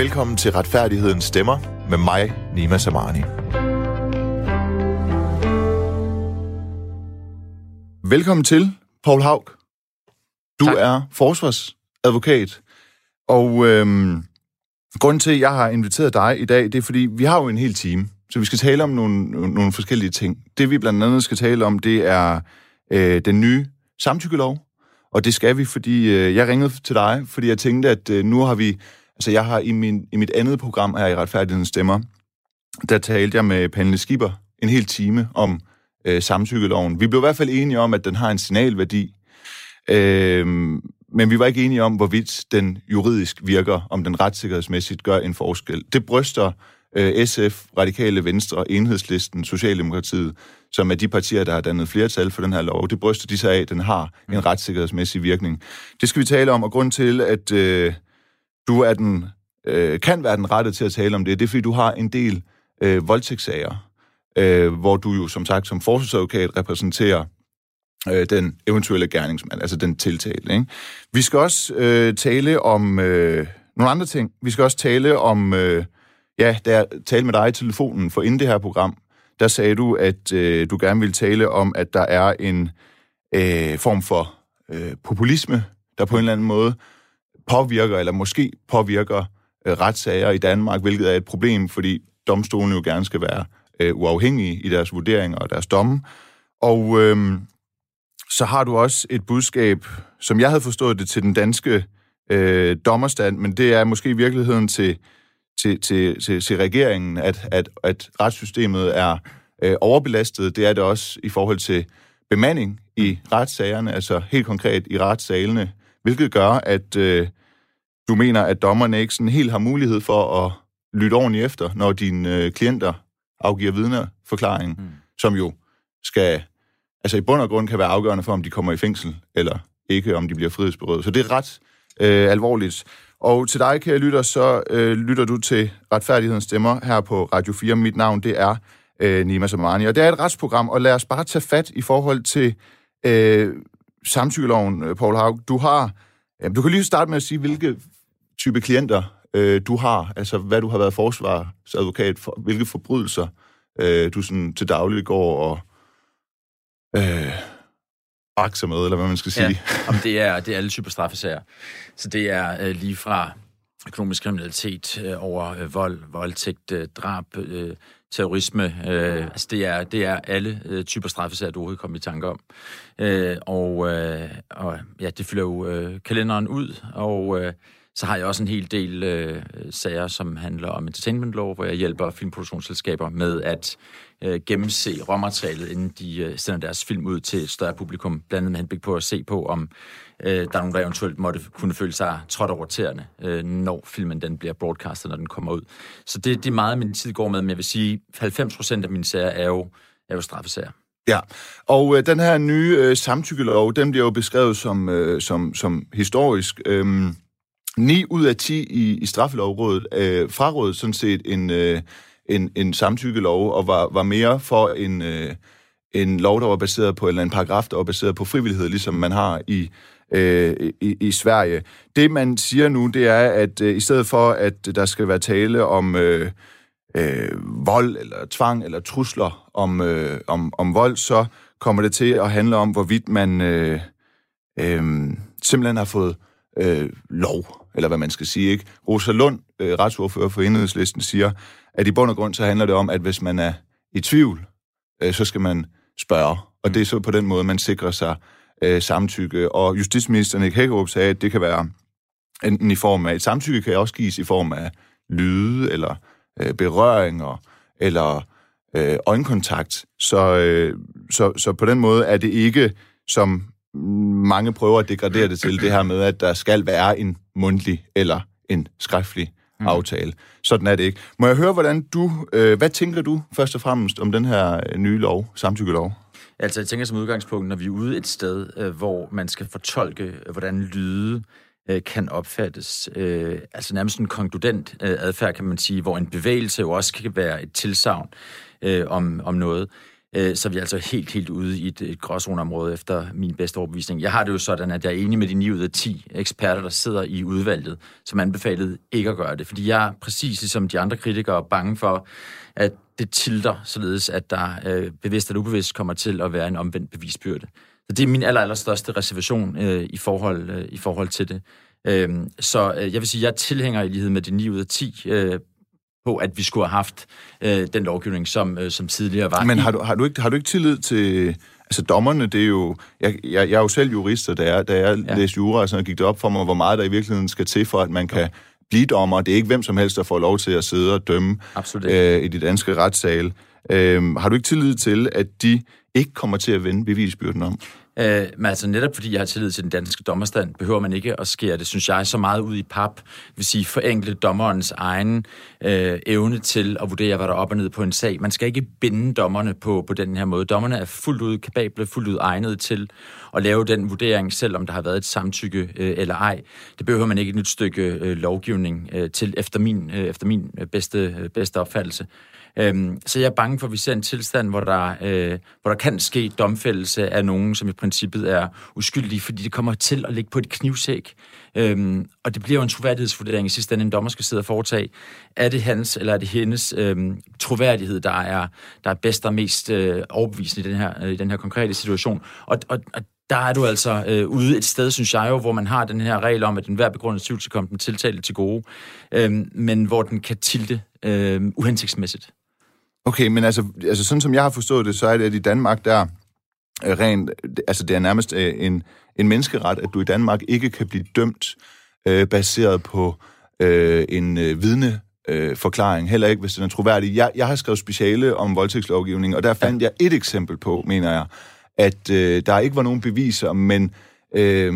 Velkommen til Retfærdighedens Stemmer med mig, Nima Samani. Velkommen til, Paul Haug. Du tak. er forsvarsadvokat, og øhm, grunden til, at jeg har inviteret dig i dag, det er, fordi vi har jo en hel time, så vi skal tale om nogle, nogle forskellige ting. Det vi blandt andet skal tale om, det er øh, den nye samtykkelov, og det skal vi, fordi øh, jeg ringede til dig, fordi jeg tænkte, at øh, nu har vi... Altså, jeg har i, min, i mit andet program her i Retfærdighedens Stemmer, der talte jeg med Pernille Skipper en hel time om øh, samtykkeloven. Vi blev i hvert fald enige om, at den har en signalværdi, øh, men vi var ikke enige om, hvorvidt den juridisk virker, om den retssikkerhedsmæssigt gør en forskel. Det bryster øh, SF, Radikale Venstre, Enhedslisten, Socialdemokratiet, som er de partier, der har dannet flertal for den her lov. Det bryster de sig af, at den har en mm. retssikkerhedsmæssig virkning. Det skal vi tale om, og grund til, at øh, du er den, øh, kan være den rette til at tale om det, det er, fordi du har en del øh, voldtægtssager, øh, hvor du jo som sagt som forsvarsadvokat repræsenterer øh, den eventuelle gerningsmand, altså den tiltalte. Ikke? Vi skal også øh, tale om øh, nogle andre ting. Vi skal også tale om, øh, ja, da jeg talte med dig i telefonen for inden det her program, der sagde du, at øh, du gerne ville tale om, at der er en øh, form for øh, populisme, der på en eller anden måde påvirker, eller måske påvirker øh, retssager i Danmark, hvilket er et problem, fordi domstolene jo gerne skal være øh, uafhængige i deres vurderinger og deres domme. Og øh, så har du også et budskab, som jeg havde forstået det til den danske øh, dommerstand, men det er måske i virkeligheden til, til, til, til, til regeringen, at, at, at retssystemet er øh, overbelastet. Det er det også i forhold til bemanding i retssagerne, altså helt konkret i retssalene, hvilket gør, at øh, du mener, at dommerne ikke sådan helt har mulighed for at lytte ordentligt efter, når dine øh, klienter afgiver vidnerforklaring, mm. som jo skal, altså i bund og grund kan være afgørende for, om de kommer i fængsel, eller ikke, om de bliver frihedsberøvet. Så det er ret øh, alvorligt. Og til dig, kære lytter, så øh, lytter du til Retfærdighedens Stemmer her på Radio 4. Mit navn, det er øh, Nima Samani. Og det er et retsprogram, og lad os bare tage fat i forhold til øh, samtykkeloven, øh, Paul Haug. Du har, øh, du kan lige starte med at sige, hvilke type klienter øh, du har, altså hvad du har været forsvarsadvokat for, hvilke forbrydelser øh, du sådan til daglig går og øh, akser med, eller hvad man skal sige. Ja, om det er, det er alle typer straffesager. Så det er øh, lige fra økonomisk kriminalitet øh, over øh, vold, voldtægt, øh, drab, øh, terrorisme. Øh, altså det er, det er alle øh, typer straffesager, du overhovedet kommer i tanke om. Øh, og, øh, og ja, det fylder jo øh, kalenderen ud, og øh, så har jeg også en hel del øh, sager, som handler om entertainment law, hvor jeg hjælper filmproduktionsselskaber med at øh, gennemse råmaterialet, inden de øh, sender deres film ud til et større publikum, blandt andet med henblik på at se på, om øh, der er nogen, der eventuelt måtte kunne føle sig trådt over tæerne, øh, når filmen den bliver broadcastet, når den kommer ud. Så det, det er meget, min tid går med, men jeg vil sige, 90% af mine sager er jo, er jo straffesager. Ja, og øh, den her nye øh, samtykkelov, den bliver jo beskrevet som, øh, som, som historisk. Øh, 9 ud af 10 i, i straffelovrådet øh, frarådede sådan set en, øh, en, en samtykkelov, og var, var mere for en, øh, en lov, der var baseret på, eller en paragraf, der var baseret på frivillighed, ligesom man har i, øh, i, i Sverige. Det, man siger nu, det er, at øh, i stedet for, at der skal være tale om øh, øh, vold, eller tvang, eller trusler om, øh, om, om vold, så kommer det til at handle om, hvorvidt man øh, øh, simpelthen har fået øh, lov eller hvad man skal sige. Ikke? Rosa Lund, øh, retsordfører for enhedslisten, siger, at i bund og grund så handler det om, at hvis man er i tvivl, øh, så skal man spørge. Og det er så på den måde, man sikrer sig øh, samtykke. Og justitsministeren Nick Hækkerup sagde, at det kan være enten i form af et samtykke, kan også gives i form af lyde, eller øh, berøringer, eller øh, øjenkontakt. Så, øh, så, så på den måde er det ikke, som mange prøver at degradere det til, det her med, at der skal være en mundtlig eller en skriftlig mm. aftale. Sådan er det ikke. Må jeg høre, hvordan du, øh, hvad tænker du først og fremmest om den her øh, nye lov, samtykkelov? Altså, jeg tænker som udgangspunkt, når vi er ude et sted, øh, hvor man skal fortolke, øh, hvordan lyde øh, kan opfattes. Øh, altså nærmest en konkludent øh, adfærd, kan man sige, hvor en bevægelse jo også kan være et tilsavn øh, om, om noget øh, så er vi altså helt, helt ude i et, et gråzoneområde efter min bedste overbevisning. Jeg har det jo sådan, at jeg er enig med de 9 ud af 10 eksperter, der sidder i udvalget, som anbefalede ikke at gøre det. Fordi jeg er præcis ligesom de andre kritikere bange for, at det tilter, således at der øh, bevidst eller ubevidst kommer til at være en omvendt bevisbyrde. Så det er min aller, aller største reservation øh, i, forhold, øh, i forhold til det. Øh, så øh, jeg vil sige, at jeg tilhænger i lighed med de 9 ud af 10 øh, på, at vi skulle have haft øh, den lovgivning, som, øh, som tidligere var. Men har du, har, du ikke, har du ikke tillid til... Altså dommerne, det er jo... Jeg, jeg, jeg er jo selv jurist, og da jeg, da jeg ja. læste jura, så gik det op for mig, hvor meget der i virkeligheden skal til, for at man kan blive dommer. Det er ikke hvem som helst, der får lov til at sidde og dømme øh, i de danske retssale. Øh, har du ikke tillid til, at de ikke kommer til at vende bevisbyrden om? Øh, men altså netop fordi jeg har tillid til den danske dommerstand, behøver man ikke at skære det, synes jeg, så meget ud i pap. Det vil sige forenkle dommerens egen øh, evne til at vurdere, hvad der er op og ned på en sag. Man skal ikke binde dommerne på, på den her måde. Dommerne er fuldt ud kapable, fuldt ud egnet til at lave den vurdering, selvom der har været et samtykke øh, eller ej. Det behøver man ikke et nyt stykke øh, lovgivning øh, til, efter min, øh, efter min øh, bedste, øh, bedste opfattelse. Øhm, så jeg er bange for, at vi ser en tilstand, hvor der, øh, hvor der kan ske domfældelse af nogen, som i princippet er uskyldige, fordi det kommer til at ligge på et knivsæk. Øhm, og det bliver jo en troværdighedsvurdering i sidste ende, en dommer skal sidde og foretage. Er det hans eller er det hendes øhm, troværdighed, der er, der er bedst og mest øh, overbevisende i den her, øh, i den her konkrete situation? Og, og, og der er du altså øh, ude et sted, synes jeg jo, hvor man har den her regel om, at den hver begrundet tvivl skal komme den tiltalte til gode, øh, men hvor den kan tilte øh, uhensigtsmæssigt. Okay, men altså, altså sådan som jeg har forstået det, så er det, at i Danmark, der er rent, altså det er nærmest øh, en, en menneskeret, at du i Danmark ikke kan blive dømt øh, baseret på øh, en øh, vidne øh, forklaring, heller ikke hvis den er troværdig. Jeg, jeg har skrevet speciale om voldtægtslovgivning, og der fandt ja. jeg et eksempel på, mener jeg, at øh, der ikke var nogen beviser, men øh,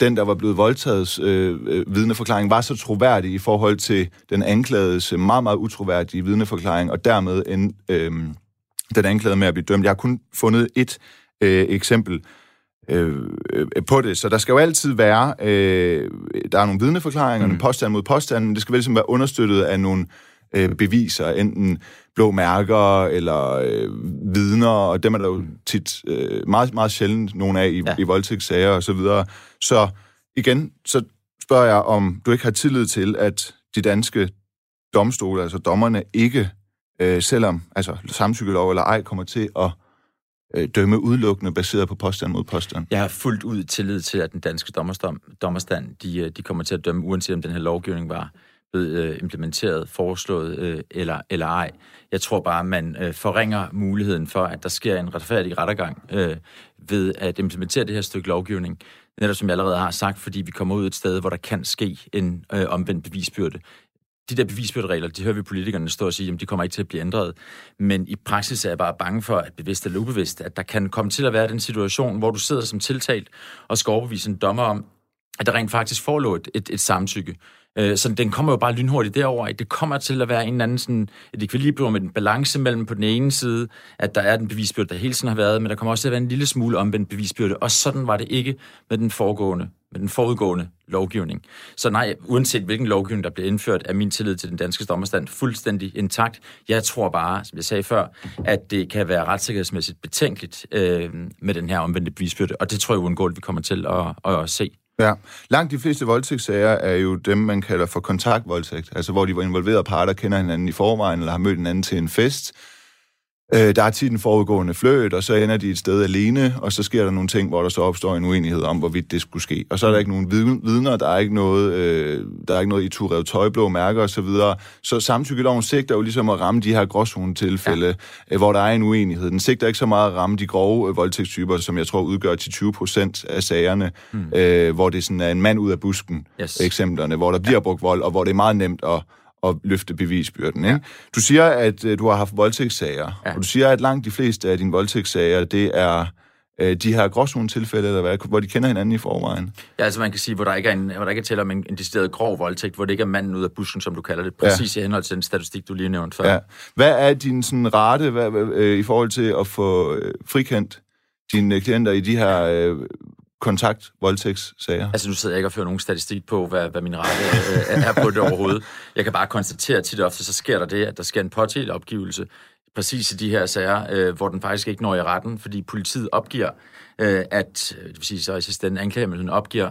den, der var blevet voldtaget øh, øh, vidneforklaring, var så troværdig i forhold til den anklagedes meget, meget utroværdige vidneforklaring, og dermed en, øh, den anklagede med at blive dømt. Jeg har kun fundet et øh, eksempel øh, øh, på det, så der skal jo altid være, øh, der er nogle vidneforklaringer, mm. påstand mod påstand, men det skal vel ligesom være understøttet af nogle øh, beviser, enten blå mærker eller øh, vidner, og dem er der jo tit øh, meget, meget sjældent nogle af i, ja. i voldtægtssager og så videre. Så igen, så spørger jeg, om du ikke har tillid til, at de danske domstole, altså dommerne, ikke, øh, selvom altså samtykkelov eller ej, kommer til at øh, dømme udelukkende baseret på påstand mod påstand. Jeg har fuldt ud tillid til, at den danske dommerstand, de, øh, de kommer til at dømme, uanset om den her lovgivning var blevet øh, implementeret, foreslået øh, eller, eller ej. Jeg tror bare, man øh, forringer muligheden for, at der sker en retfærdig rettergang ved at implementere det her stykke lovgivning. Netop som jeg allerede har sagt, fordi vi kommer ud et sted, hvor der kan ske en øh, omvendt bevisbyrde. De der bevisbyrderegler, de hører vi politikerne stå og sige, at de kommer ikke til at blive ændret. Men i praksis er jeg bare bange for, at bevidst eller ubevidst, at der kan komme til at være den situation, hvor du sidder som tiltalt og skal overbevise en dommer om, at der rent faktisk forelå et, et, et samtykke. Øh, så den kommer jo bare lynhurtigt derover. Det kommer til at være en eller anden sådan, et ekvilibrium med en balance mellem på den ene side, at der er den bevisbyrde, der hele tiden har været, men der kommer også til at være en lille smule omvendt bevisbyrde. Og sådan var det ikke med den foregående med den forudgående lovgivning. Så nej, uanset hvilken lovgivning, der bliver indført, er min tillid til den danske dommerstand fuldstændig intakt. Jeg tror bare, som jeg sagde før, at det kan være retssikkerhedsmæssigt betænkeligt øh, med den her omvendte bevisbyrde, og det tror jeg uundgåeligt, vi kommer til at, at, at se. Ja, langt de fleste voldtægtssager er jo dem, man kalder for kontaktvoldtægt, altså hvor de var involverede parter kender hinanden i forvejen, eller har mødt hinanden til en fest, Øh, der er tit en forudgående fløjt, og så ender de et sted alene, og så sker der nogle ting, hvor der så opstår en uenighed om, hvorvidt det skulle ske. Og så er der ikke nogen vidner, der er ikke noget, øh, der er ikke noget i turrev tøjblå mærker osv. Så, videre. så samtykkeloven sigter jo ligesom at ramme de her gråzone-tilfælde, ja. øh, hvor der er en uenighed. Den sigter ikke så meget at ramme de grove øh, voldtægtstyper, som jeg tror udgør til 20 procent af sagerne, mm. øh, hvor det sådan er en mand ud af busken, yes. eksemplerne, hvor der bliver ja. brugt vold, og hvor det er meget nemt at at løfte bevisbyrden. Ikke? Du siger, at uh, du har haft voldtægtssager, ja. og du siger, at langt de fleste af dine voldtægtssager, det er uh, de her gråzone-tilfælde, eller hvad, hvor de kender hinanden i forvejen. Ja, altså man kan sige, hvor der ikke er, en, hvor der ikke er tale om en, en decideret grov voldtægt, hvor det ikke er manden ud af busken, som du kalder det, præcis ja. i henhold til den statistik, du lige nævnte før. Ja. Hvad er din sådan, rate hvad, øh, i forhold til at få øh, frikendt dine klienter i de her øh, kontakt voldtægtssager? Altså nu sidder jeg ikke og fører nogen statistik på, hvad, hvad min rette øh, er på det overhovedet. Jeg kan bare konstatere, at tit og ofte så sker der det, at der sker en påtaleopgivelse præcis i de her sager, øh, hvor den faktisk ikke når i retten, fordi politiet opgiver, øh, at, øh, det vil sige så assistent anklagemyndigheden opgiver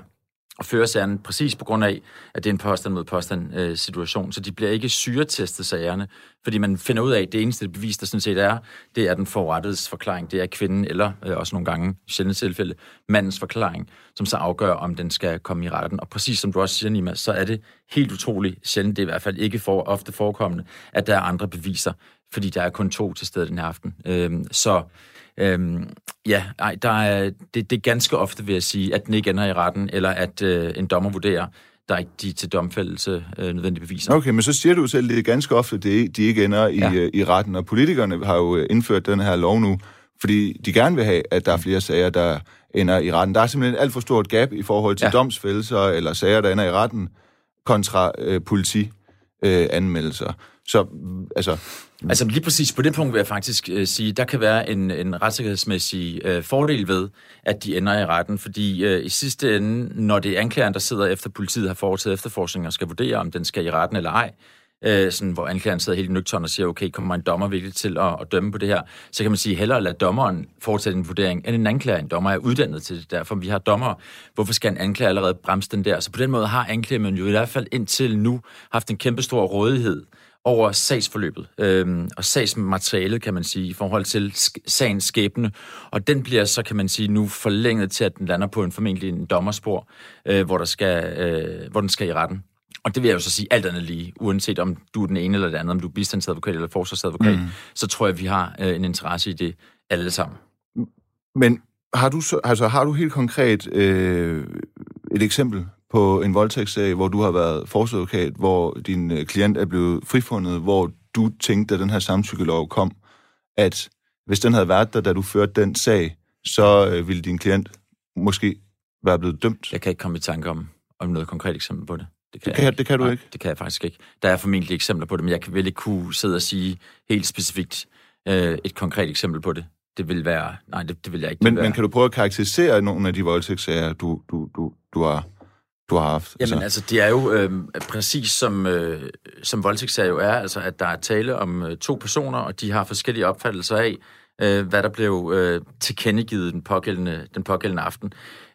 og føre sagerne præcis på grund af, at det er en påstand mod påstand øh, situation. Så de bliver ikke syretestet sagerne, fordi man finder ud af, at det eneste bevis, der sådan set er, det er den forrettedes forklaring. Det er kvinden, eller øh, også nogle gange, i sjældent tilfælde, mandens forklaring, som så afgør, om den skal komme i retten. Og præcis som du også siger, Nima, så er det helt utroligt sjældent, det er i hvert fald ikke for, ofte forekommende, at der er andre beviser, fordi der er kun to til stede den her aften. Øh, så Øhm, ja, ej, der er, det, det er ganske ofte, vil jeg sige, at den ikke ender i retten, eller at øh, en dommer vurderer, der er ikke de til domfældelse øh, nødvendige beviser. Okay, men så siger du selv, at det er ganske ofte, at de ikke ender i, ja. øh, i retten, og politikerne har jo øh, indført den her lov nu, fordi de gerne vil have, at der er flere sager, der ender i retten. Der er simpelthen alt for stort gap i forhold til ja. domsfældelser eller sager, der ender i retten, kontra øh, politi-anmeldelser. Øh, så altså... Mm. Altså lige præcis på det punkt vil jeg faktisk øh, sige, der kan være en, en retssikkerhedsmæssig øh, fordel ved, at de ender i retten, fordi øh, i sidste ende, når det er anklageren, der sidder efter politiet har foretaget efterforskning og skal vurdere, om den skal i retten eller ej, øh, sådan, hvor anklageren sidder helt nøgtern og siger, okay, kommer en dommer virkelig til at, at dømme på det her, så kan man sige, hellere lade dommeren foretage en vurdering, end en anklager. En dommer er uddannet til det, derfor vi har dommer. Hvorfor skal en anklager allerede bremse den der? Så på den måde har anklageren jo i hvert fald indtil nu haft en kæmpe stor rådighed over sagsforløbet øh, og sagsmaterialet, kan man sige, i forhold til sk- sagens skæbne. Og den bliver så, kan man sige, nu forlænget til, at den lander på en formentlig en dommerspor, øh, hvor, der skal, øh, hvor den skal i retten. Og det vil jeg jo så sige alt andet lige, uanset om du er den ene eller den anden, om du er bistandsadvokat eller forsvarsadvokat, mm. så tror jeg, at vi har øh, en interesse i det alle sammen. Men har du, så, altså, har du helt konkret øh, et eksempel på en voldtægtssag, hvor du har været forsvarsadvokat, hvor din øh, klient er blevet frifundet, hvor du tænkte, at den her samtykkelov kom, at hvis den havde været der, da du førte den sag, så øh, ville din klient måske være blevet dømt? Jeg kan ikke komme i tanke om, om noget konkret eksempel på det. Det kan, det kan, jeg, det kan du nej, ikke? Det kan jeg faktisk ikke. Der er formentlig eksempler på det, men jeg kan vel ikke kunne sidde og sige helt specifikt øh, et konkret eksempel på det. Det vil være... Nej, det, det vil jeg ikke. Men, men kan du prøve at karakterisere nogle af de voldtægtssager, du, du, du, du har du har haft? Jamen altså, det er jo øh, præcis som, øh, som voldtægtssager jo er, altså at der er tale om øh, to personer, og de har forskellige opfattelser af, øh, hvad der blev øh, tilkendegivet den pågældende, den pågældende aften.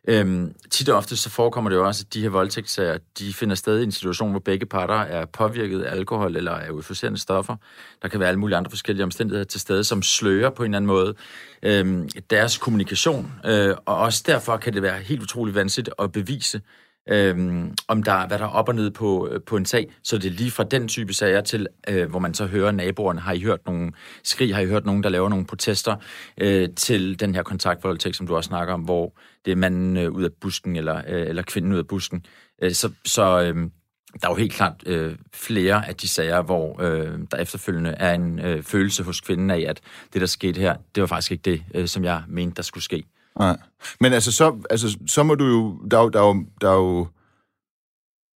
Øhm, tit og ofte så forekommer det jo også, at de her voldtægtssager, de finder sted i en situation, hvor begge parter er påvirket af alkohol eller af euforiserende stoffer. Der kan være alle mulige andre forskellige omstændigheder til stede, som slører på en eller anden måde øhm, deres kommunikation. Øh, og også derfor kan det være helt utroligt vanskeligt at bevise, øhm, om der, hvad der er op og ned på, øh, på en sag. Så det er lige fra den type sager til, øh, hvor man så hører naboerne, har I hørt nogle skrig, har I hørt nogen, der laver nogle protester, øh, til den her kontaktvoldtægt, som du også snakker om, hvor det er manden øh, ud af busken, eller, øh, eller kvinden ud af busken. Øh, så så øh, der er jo helt klart øh, flere af de sager, hvor øh, der efterfølgende er en øh, følelse hos kvinden af, at det, der skete her, det var faktisk ikke det, øh, som jeg mente, der skulle ske. Nej. Men altså så, altså, så må du jo... Der er jo, der er jo, der er jo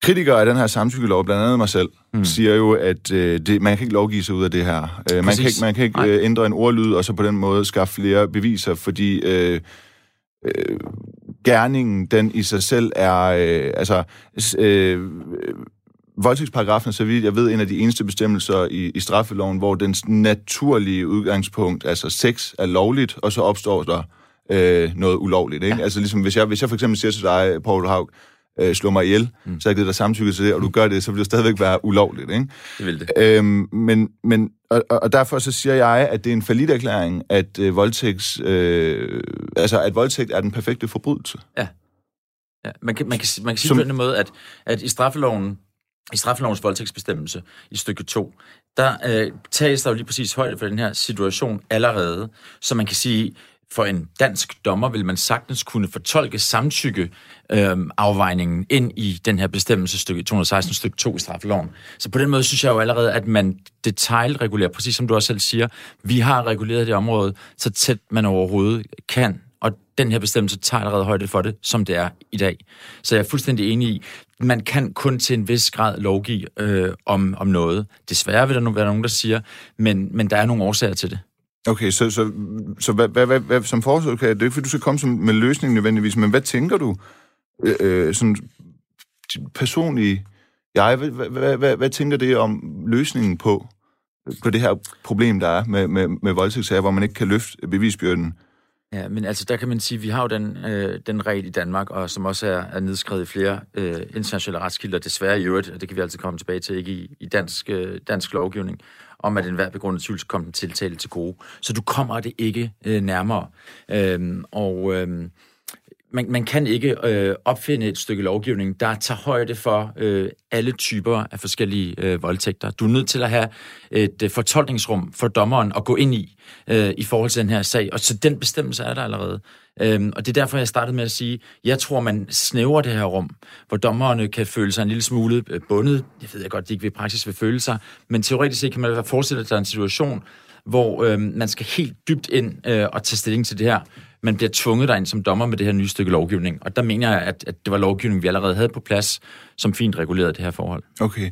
kritikere af den her samtykkelov, blandt andet mig selv, mm. siger jo, at øh, det, man kan ikke lovgive sig ud af det her. Øh, man, kan ikke, man kan ikke øh, ændre en ordlyd, og så på den måde skaffe flere beviser, fordi øh, øh, gerningen, den i sig selv er... Øh, altså, øh, voldtægtsparagrafen så vidt jeg ved, en af de eneste bestemmelser i, i straffeloven, hvor den naturlige udgangspunkt, altså sex, er lovligt, og så opstår der øh, noget ulovligt. Ikke? Ja. Altså ligesom, hvis jeg, hvis jeg for eksempel siger til dig, Paul Haug, øh, slå mig ihjel, mm. så har jeg givet dig samtykke til det, og du gør det, så vil det stadigvæk være ulovligt. Ikke? Det vil det. Øhm, men, men, og, og derfor så siger jeg, at det er en erklæring, at øh, voldtægts, øh, altså at voldtægt er den perfekte forbrydelse. Ja. ja. Man, kan, man, kan, man kan sige Som, på den måde, at, at i straffeloven, i straffelovens voldtægtsbestemmelse i stykke 2, der øh, tages der jo lige præcis højde for den her situation allerede, så man kan sige, for en dansk dommer vil man sagtens kunne fortolke samtykke øh, afvejningen ind i den her bestemmelse stykke 216 stykke 2 i straffeloven. Så på den måde synes jeg jo allerede, at man detaljregulerer, præcis som du også selv siger, vi har reguleret det område så tæt man overhovedet kan, og den her bestemmelse tager allerede højde for det, som det er i dag. Så jeg er fuldstændig enig i, man kan kun til en vis grad lovgive øh, om, om noget. Desværre vil der nu være nogen, der siger, men, men der er nogle årsager til det. Okay, så, så, så hvad, hvad, hvad, hvad, som forsøg, det er ikke, fordi du skal komme som, med løsningen nødvendigvis, men hvad tænker du, øh, øh sådan personlige jeg, hvad, hvad, hvad, hvad, hvad tænker det om løsningen på, på det her problem, der er med, med, med voldtægtssager, hvor man ikke kan løfte bevisbyrden. Ja, men altså der kan man sige, at vi har jo den, øh, den regel i Danmark, og som også er, er nedskrevet i flere øh, internationale retskilder, desværre i øvrigt, og det kan vi altid komme tilbage til, ikke i, i dansk, øh, dansk lovgivning, om at enhver begrundet tvivl skal komme den tiltale til gode. Så du kommer det ikke øh, nærmere. Øhm, og øhm, man, man kan ikke øh, opfinde et stykke lovgivning, der tager højde for øh, alle typer af forskellige øh, voldtægter. Du er nødt til at have et øh, fortolkningsrum for dommeren at gå ind i, øh, i forhold til den her sag. Og så den bestemmelse er der allerede. Øhm, og det er derfor, jeg startede med at sige, jeg tror, man snæver det her rum, hvor dommerne kan føle sig en lille smule øh, bundet. Jeg ved jeg godt, de ikke ved praksis vil føle sig, men teoretisk set kan man forestille sig en situation, hvor øhm, man skal helt dybt ind øh, og tage stilling til det her man bliver tvunget derind som dommer med det her nye stykke lovgivning. Og der mener jeg, at, at det var lovgivning, vi allerede havde på plads, som fint regulerede det her forhold. Okay.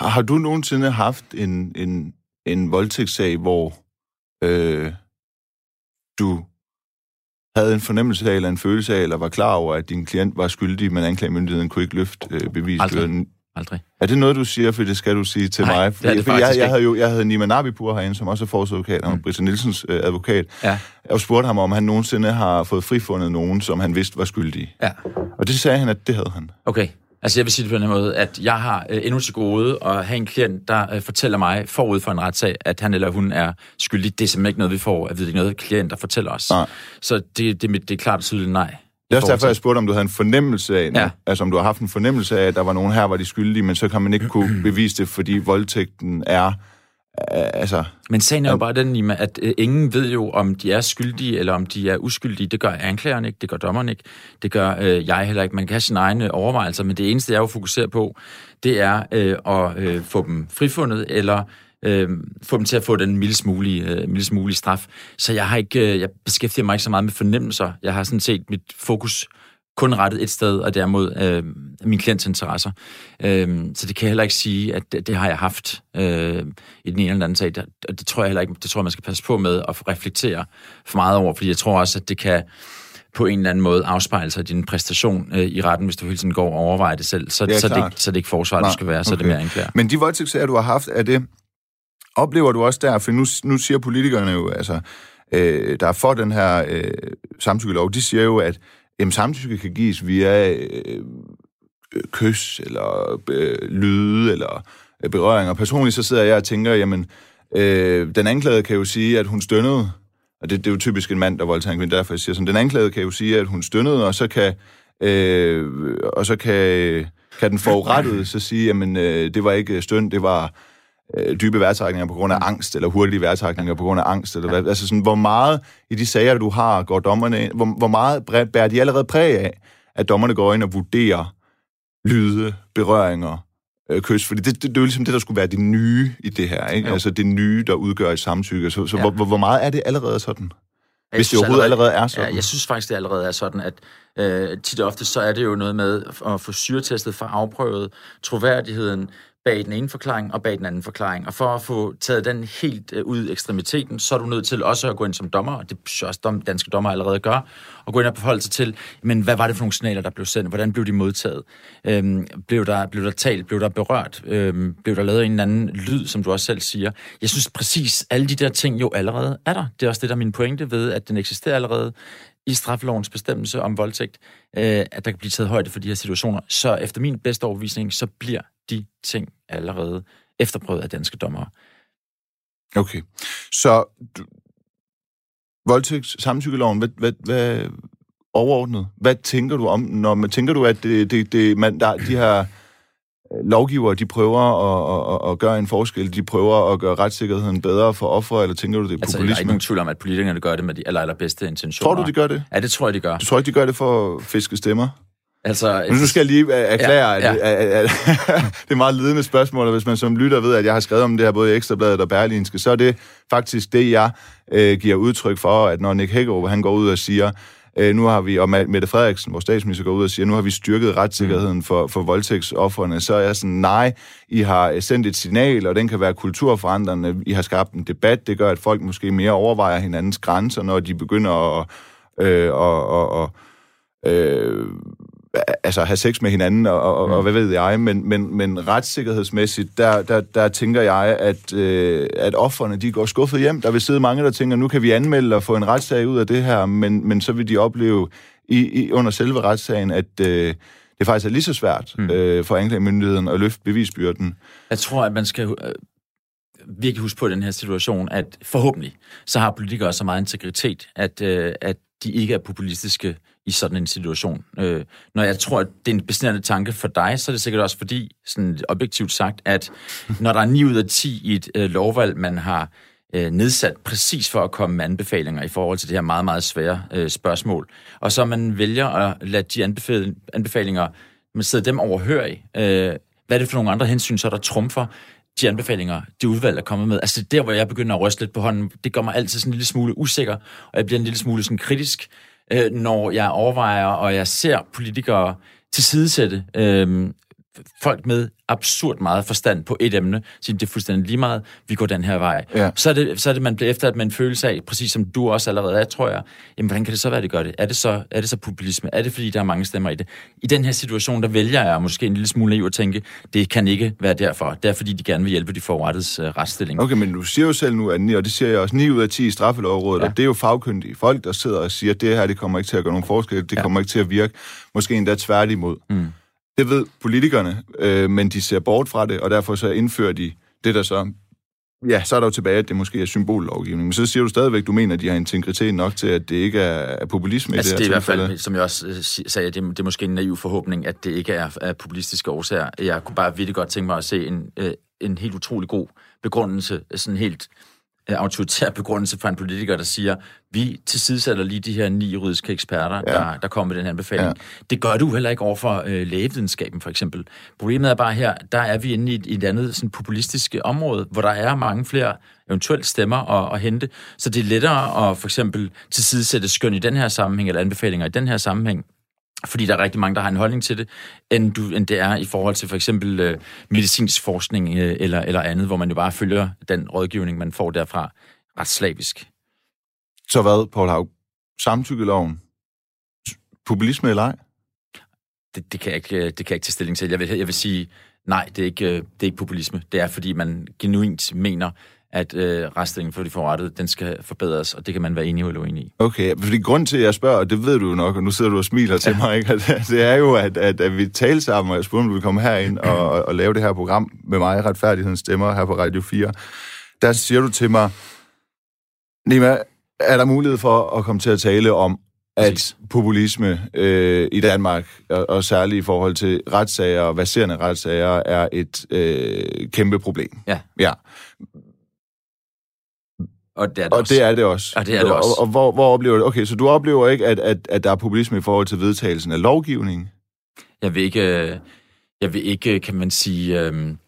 Har, har du nogensinde haft en, en, en voldtægtssag, hvor øh, du havde en fornemmelse af, eller en følelse af, eller var klar over, at din klient var skyldig, men anklagemyndigheden kunne ikke løfte øh, bevisbyrden? Aldrig. Er det noget, du siger, for det skal du sige til Nej, mig? det er det fordi jeg, jeg, havde jo jeg havde Nima Nabipur herinde, som også er forsvarsadvokat, og Mm. Britta Nielsens øh, advokat, Ja, og spurgte ham, om han nogensinde har fået frifundet nogen, som han vidste var skyldige. ja. Og det sagde han, at det havde han. Okay. Altså jeg vil sige det på den måde, at jeg har øh, endnu til gode at have en klient, der øh, fortæller mig forud for en retssag, at han eller hun er skyldig. Det er simpelthen ikke noget, vi får at vide. Det er noget, klienter fortæller os. Nej. Så det, det, det er klart tydeligt nej. Det er også derfor, jeg spurgte, om du havde en fornemmelse af, Ja. altså om du har haft en fornemmelse af, at der var nogen her, var de skyldige, men så kan man ikke kunne bevise det, fordi voldtægten er, altså, Men sagen er jo bare den, at øh, ingen ved jo, om de er skyldige, eller om de er uskyldige. Det gør anklageren ikke, det gør dommeren ikke, det gør øh, jeg heller ikke. Man kan have sine egne overvejelser, men det eneste, jeg jo fokuserer på, det er øh, at øh, få dem frifundet, eller øh, få dem til at få den mildest mulige, øh, mildest mulige straf. Så jeg har ikke, øh, jeg beskæftiger mig ikke så meget med fornemmelser. Jeg har sådan set mit fokus kun rettet et sted, og det er mod øh, min klients interesser. Øh, så det kan jeg heller ikke sige, at det, det har jeg haft øh, i den ene eller anden sag. Det, og det tror jeg heller ikke, det tror jeg, man skal passe på med at reflektere for meget over, fordi jeg tror også, at det kan på en eller anden måde afspejle sig din præstation øh, i retten, hvis du hele tiden går og overvejer det selv. Så, Ja, så, er det, så er det ikke forsvar, du skal være, så er det okay. mere anklager. Men de voldtægtssager, du har haft, er det... Oplever du også der, for nu, nu siger politikerne jo, altså, øh, der er for den her øh, samtykkelov, de siger jo, at jamen, samtykke kan gives via øh, kys, eller øh, lyde, eller øh, berøringer. Personligt så sidder jeg og tænker, jamen, øh, den anklagede kan jo sige, at hun stønnede, og det, det er jo typisk en mand, der voldtager en kvinde, derfor jeg siger sådan, den anklagede kan jo sige, at hun stønnede, og så kan, øh, og så kan, kan den forurettede så sige, jamen, øh, det var ikke støn, det var øh, dybe vejrtrækninger på grund af angst, eller hurtige vejrtrækninger på grund af angst, eller hvad, altså sådan, hvor meget i de sager, du har, går dommerne ind, hvor, hvor meget bæ- bærer de allerede præg af, at dommerne går ind og vurderer lyde, berøringer, øh, kys, fordi det, det, det er jo ligesom det, der skulle være det nye i det her, ikke? Jo. Altså det nye, der udgør et samtykke. Så, så Ja. hvor, hvor, meget er det allerede sådan? Jeg Hvis det overhovedet allerede er sådan. Ja, jeg synes faktisk, det allerede er sådan, at øh, tit og ofte så er det jo noget med at få syretestet for afprøvet troværdigheden bag den ene forklaring og bag den anden forklaring. Og for at få taget den helt øh, ud i ekstremiteten, så er du nødt til også at gå ind som dommer, og det er også danske dommer allerede gør, og gå ind og forholde sig til, men hvad var det for nogle signaler, der blev sendt? Hvordan blev de modtaget? Øhm, blev, der, blev der talt? Blev der berørt? Øhm, blev der lavet en eller anden lyd, som du også selv siger? Jeg synes præcis, alle de der ting jo allerede er der. Det er også det, der er min pointe ved, at den eksisterer allerede i straffelovens bestemmelse om voldtægt, øh, at der kan blive taget højde for de her situationer. Så efter min bedste overbevisning, så bliver de ting allerede efterprøvet af danske dommere. Okay. Så du, voldtægts samtykkeloven, hvad, hvad, hvad overordnet? Hvad tænker du om, når man tænker du, at det, det, det, man, der, de her øh, lovgivere, de prøver at, at, at, gøre en forskel, de prøver at gøre retssikkerheden bedre for ofre, eller tænker du, det er Altså, der er ikke populisme? nogen tvivl om, at politikerne gør det med de aller, allerbedste intentioner. Tror du, de gør det? Ja, det tror jeg, de gør. Du tror ikke, de gør det for at fiske stemmer? Altså, Men nu skal jeg lige øh, erklære, Ja, ja, ja. At, at, at, det er meget ledende spørgsmål, og hvis man som lytter ved, at jeg har skrevet om det her både i Ekstrabladet og Berlinske, så er det faktisk det, jeg øh, giver udtryk for, at når Nick Hækkerup, han går ud og siger, øh, nu har vi, og Mette Frederiksen, vores statsminister, går ud og siger, nu har vi styrket retssikkerheden for, for voldtægtsofferne, så er jeg sådan, nej, I har sendt et signal, og den kan være kulturforandrende, I har skabt en debat, det gør, at folk måske mere overvejer hinandens grænser, når de begynder at, øh, og, og, og, øh, altså have sex med hinanden, og, og, mm. og hvad ved jeg, men, men, men retssikkerhedsmæssigt, der, der, der tænker jeg, at, øh, at offerne, de går skuffet hjem. Der vil sidde mange, der tænker, nu kan vi anmelde og få en retssag ud af det her, men, men så vil de opleve i, i, under selve retssagen, at øh, det faktisk er lige så svært mm. øh, for anklagemyndigheden at løfte bevisbyrden. Jeg tror, at man skal øh, virkelig huske på den her situation, at forhåbentlig så har politikere så meget integritet, at, øh, at de ikke er populistiske i sådan en situation. Øh, når jeg tror, at det er en besnærende tanke for dig, så er det sikkert også fordi, sådan objektivt sagt, at når der er 9 ud af 10 i et øh, lovvalg, man har øh, nedsat præcis for at komme med anbefalinger i forhold til det her meget, meget svære øh, spørgsmål, og så man vælger at lade de anbefalinger, man sidder dem overhørig, øh, hvad er det for nogle andre hensyn, så der trumfer, de anbefalinger, de udvalg er kommet med. Altså der, hvor jeg begynder at ryste lidt på hånden. Det gør mig altid sådan en lille smule usikker, og jeg bliver en lille smule sådan kritisk, øh, når jeg overvejer, og jeg ser politikere tilsidesætte øh, folk med absurd meget forstand på et emne, siger, det er fuldstændig lige meget, vi går den her vej. Ja. Så, er det, så er det, man bliver efter, at man føler af, præcis som du også allerede er, tror jeg, jamen, hvordan kan det så være, det gør det? Er det så, er det så populisme? Er det, fordi der er mange stemmer i det? I den her situation, der vælger jeg måske en lille smule naiv at tænke, det kan ikke være derfor. Det er, fordi de gerne vil hjælpe de forrettets uh, retsstilling. Okay, men du siger jo selv nu, at, og det siger jeg også, 9 ud af 10 i straffelovrådet, ja. og det er jo fagkyndige folk, der sidder og siger, at det her, det kommer ikke til at gøre nogen forskel, det ja. kommer ikke til at virke, måske endda tværtimod. Mm. Det ved politikerne, øh, men de ser bort fra det, og derfor så indfører de det, der så... Ja, så er der jo tilbage, at det måske er symbollovgivning. Men så siger du stadigvæk, du mener, at de har integritet nok til, at det ikke er, populisme altså, i det det er i hvert fald, som jeg også øh, sagde, det, det er måske en naiv forhåbning, at det ikke er, er populistiske årsager. Jeg kunne bare virkelig godt tænke mig at se en, øh, en helt utrolig god begrundelse, sådan helt autoritær begrundelse fra en politiker, der siger, vi tilsidesætter lige de her ni juridiske eksperter, ja. der, der kommer med den her anbefaling. Ja. Det gør du heller ikke over for øh, lægevidenskaben, for eksempel. Problemet er bare her, der er vi inde i et, i et andet sådan, populistisk område, hvor der er mange flere eventuelt stemmer at, at hente. Så det er lettere at for eksempel tilsidesætte skøn i den her sammenhæng, eller anbefalinger i den her sammenhæng, fordi der er rigtig mange, der har en holdning til det, end, du, end det er i forhold til for eksempel øh, medicinsk forskning øh, eller, eller andet, hvor man jo bare følger den rådgivning, man får derfra ret slavisk. Så hvad, Paul Haug? Samtykkeloven? Populisme eller ej? Det, det, kan jeg ikke, øh, det kan jeg ikke tage stilling til. Jeg vil, jeg vil sige, nej, det er, ikke, øh, det er ikke populisme. Det er, fordi man genuint mener, at øh, reststillingen for de forrettede, den skal forbedres, og det kan man være enig eller uenig i. Okay, fordi grund til, at jeg spørger, og det ved du jo nok, og nu sidder du og smiler til ja. mig, ikke? det er jo, at, at, at vi taler sammen, og jeg spurgte, om du vil komme herind og, og, og lave det her program med mig, Retfærdighedens Stemmer, her på Radio 4. Der siger du til mig, Nima, er der mulighed for at komme til at tale om, at populisme øh, i Danmark, og, og særligt i forhold til retssager og baserende retssager, er et øh, kæmpe problem. Ja. ja. Og det er det, og også. det er det også. Og det er det også. Og, og hvor, hvor oplever du Okay, så du oplever ikke, at, at, at der er populisme i forhold til vedtagelsen af lovgivning? Jeg vil ikke, øh, jeg vil ikke kan man sige, øhm,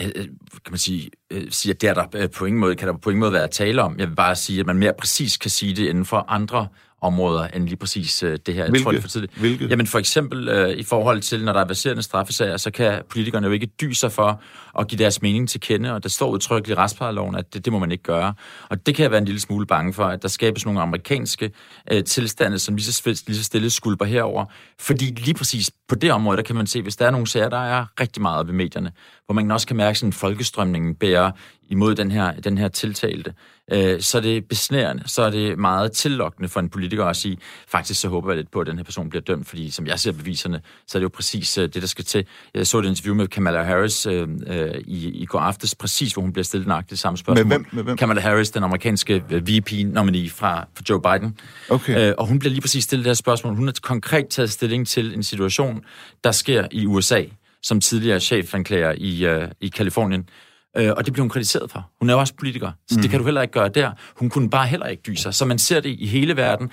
øh, kan man sige, øh, sige, at det er der på ingen måde, kan der på ingen måde være at tale om. Jeg vil bare sige, at man mere præcis kan sige det inden for andre områder end lige præcis øh, det her. Hvilke? tror, det for tidligt. Hvilke? Jamen for eksempel øh, i forhold til, når der er baserende straffesager, så kan politikerne jo ikke dy sig for at give deres mening til kende, og der står udtrykkeligt i retsplejeloven, at det, det må man ikke gøre. Og det kan jeg være en lille smule bange for, at der skabes nogle amerikanske øh, tilstande, som lige så, lige så stille skulper herover. Fordi lige præcis på det område, der kan man se, hvis der er nogle sager, der er rigtig meget i medierne, hvor man også kan mærke, at sådan folkestrømningen bærer imod den her, den her tiltalte, øh, så er det besnærende, så er det meget tillokkende for en politiker at sige, faktisk så håber jeg lidt på, at den her person bliver dømt, fordi som jeg ser beviserne, så er det jo præcis øh, det, der skal til. Jeg så et interview med Kamala Harris øh, øh, i, i går aftes, præcis hvor hun bliver stillet nøjagtigt samme spørgsmål. Med hvem? Med hvem? Kamala Harris, den amerikanske øh, VP-nominee fra, fra Joe Biden. Okay. Øh, og hun bliver lige præcis stillet det her spørgsmål. Hun har konkret taget stilling til en situation, der sker i USA, som tidligere chefanklager i, øh, i Kalifornien. Øh, og det blev hun kritiseret for. Hun er jo også politiker, så mm. det kan du heller ikke gøre der. Hun kunne bare heller ikke dyse sig. Så man ser det i hele verden.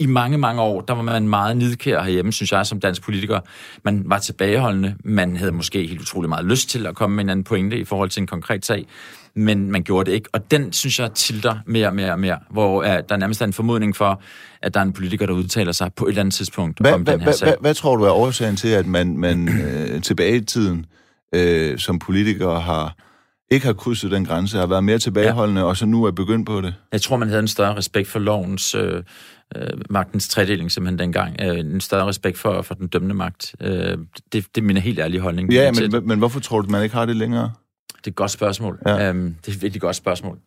I mange, mange år, der var man meget nidkær herhjemme, synes jeg, som dansk politiker. Man var tilbageholdende. Man havde måske helt utrolig meget lyst til at komme med en anden pointe i forhold til en konkret sag men man gjorde det ikke. Og den, synes jeg, tilter mere og mere og mere, hvor uh, der nærmest er en formodning for, at der er en politiker, der udtaler sig på et eller andet tidspunkt hvad, om hvad, den her hvad, sag. Hvad, hvad tror du er årsagen til, at man, man øh, tilbage i tiden øh, som politiker har ikke har krydset den grænse, har været mere tilbageholdende, ja. og så nu er begyndt på det? Jeg tror, man havde en større respekt for lovens, øh, øh, magtens tredeling simpelthen dengang. Øh, en større respekt for, for den dømmende magt. Øh, det, det er min helt ærlige holdning. Ja, men, men, men hvorfor tror du, man ikke har det længere? Det er et godt spørgsmål. Ja. Øhm, det er et virkelig godt spørgsmål.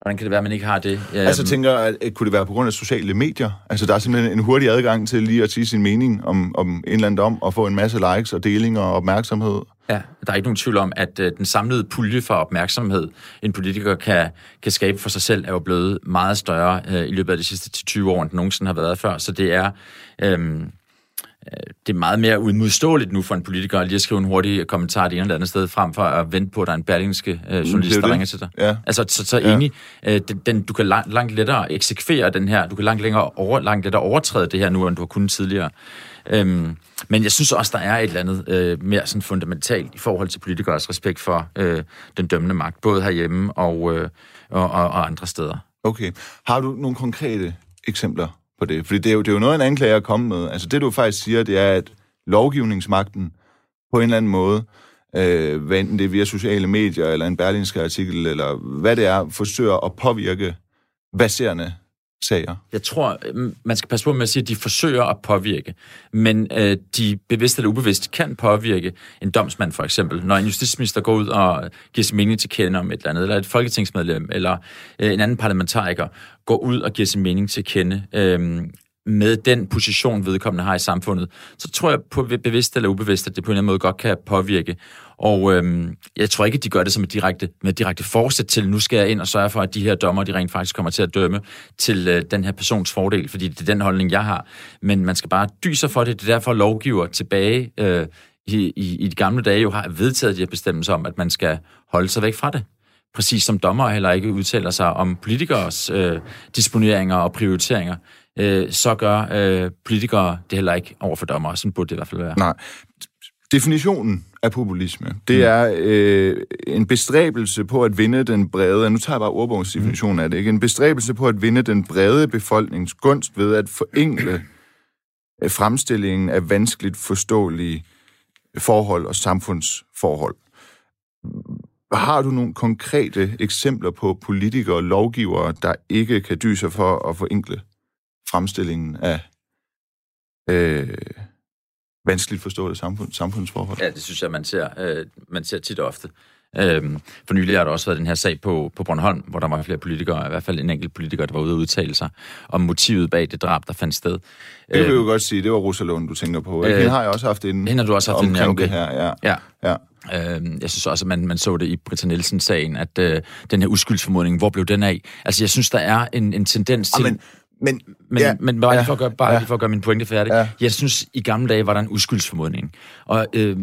Hvordan kan det være, at man ikke har det? Ja, altså tænker at, kunne det være på grund af sociale medier? Altså der er simpelthen en hurtig adgang til lige at sige sin mening om, om en eller anden dom, og få en masse likes og delinger og opmærksomhed. Ja, der er ikke nogen tvivl om, at uh, den samlede pulje for opmærksomhed, en politiker kan, kan skabe for sig selv, er jo blevet meget større uh, i løbet af de sidste 20 år, end den nogensinde har været før. Så det er... Um, det er meget mere udmodståeligt nu for en politiker lige at skrive en hurtig kommentar det ene eller andet sted, frem for at vente på, at der er en berlingske øh, journalist, der ringer til dig. Ja. Altså, så, så ja. enig. Øh, den, den, du kan langt, langt lettere eksekvere den her, du kan langt, længere over, langt lettere overtræde det her nu, end du har kunnet tidligere. Øhm, men jeg synes også, der er et eller andet øh, mere sådan fundamentalt i forhold til politikers respekt for øh, den dømmende magt, både herhjemme og, øh, og, og, og andre steder. Okay. Har du nogle konkrete eksempler på det? Fordi det er jo, det er jo noget, en anklager er kommet med. Altså det, du faktisk siger, det er, at lovgivningsmagten på en eller anden måde, øh, hvad enten det er via sociale medier, eller en berlinske artikel, eller hvad det er, forsøger at påvirke baserende sager? Jeg tror, øh, man skal passe på med at sige, at de forsøger at påvirke, men øh, de bevidst eller ubevidst kan påvirke en domsmand for eksempel. Når en justitsminister går ud og giver sin mening til kende om et eller andet, eller et folketingsmedlem, eller øh, en anden parlamentariker går ud og giver sin mening til kende, øh, med den position, vedkommende har i samfundet, så tror jeg på bevidst eller ubevidst, at det på en eller anden måde godt kan påvirke. Og øhm, jeg tror ikke, at de gør det som et direkte, med et direkte forsæt til, nu skal jeg ind og sørge for, at de her dommer, de rent faktisk kommer til at dømme til øh, den her persons fordel, fordi det er den holdning, jeg har. Men man skal bare dyse for det. Det er derfor, lovgiver tilbage øh, i, i, i de gamle dage jo har vedtaget de her bestemmelser om, at man skal holde sig væk fra det præcis som dommer heller ikke udtaler sig om politikers øh, disponeringer og prioriteringer øh, så gør øh, politikere det heller ikke over for dommer. Sådan burde det i hvert fald være. Nej. Definitionen af populisme, det mm. er øh, en bestræbelse på at vinde den brede, nu tager jeg bare ordbogens definition mm. af det, ikke? en bestræbelse på at vinde den brede befolknings gunst ved at forenkle øh, fremstillingen af vanskeligt forståelige forhold og samfundsforhold. Har du nogle konkrete eksempler på politikere og lovgivere, der ikke kan dyse for at forenkle fremstillingen af øh, vanskeligt forståede samfund, samfundsforhold. Ja, det synes jeg, man ser, øh, man ser tit og ofte. Øhm, for nylig har der også været den her sag på, på Bornholm, hvor der var flere politikere, i hvert fald en enkelt politiker, der var ude og udtale sig om motivet bag det drab, der fandt sted. Det vil jeg jo godt sige, det var Rosalund, du tænker på. Øh, hende har jeg også haft en hende har du også haft omkring en, okay. det her. Ja. ja. Øh, jeg synes også, at man, man så det i Britta Nielsen-sagen, at øh, den her uskyldsformodning, hvor blev den af? Altså, jeg synes, der er en, en tendens til... Amen men, men, ja, men bare, ja, lige for at gøre, bare ja, lige for at gøre min pointe færdig. Ja. Jeg synes, i gamle dage var der en uskyldsformodning. Og øh,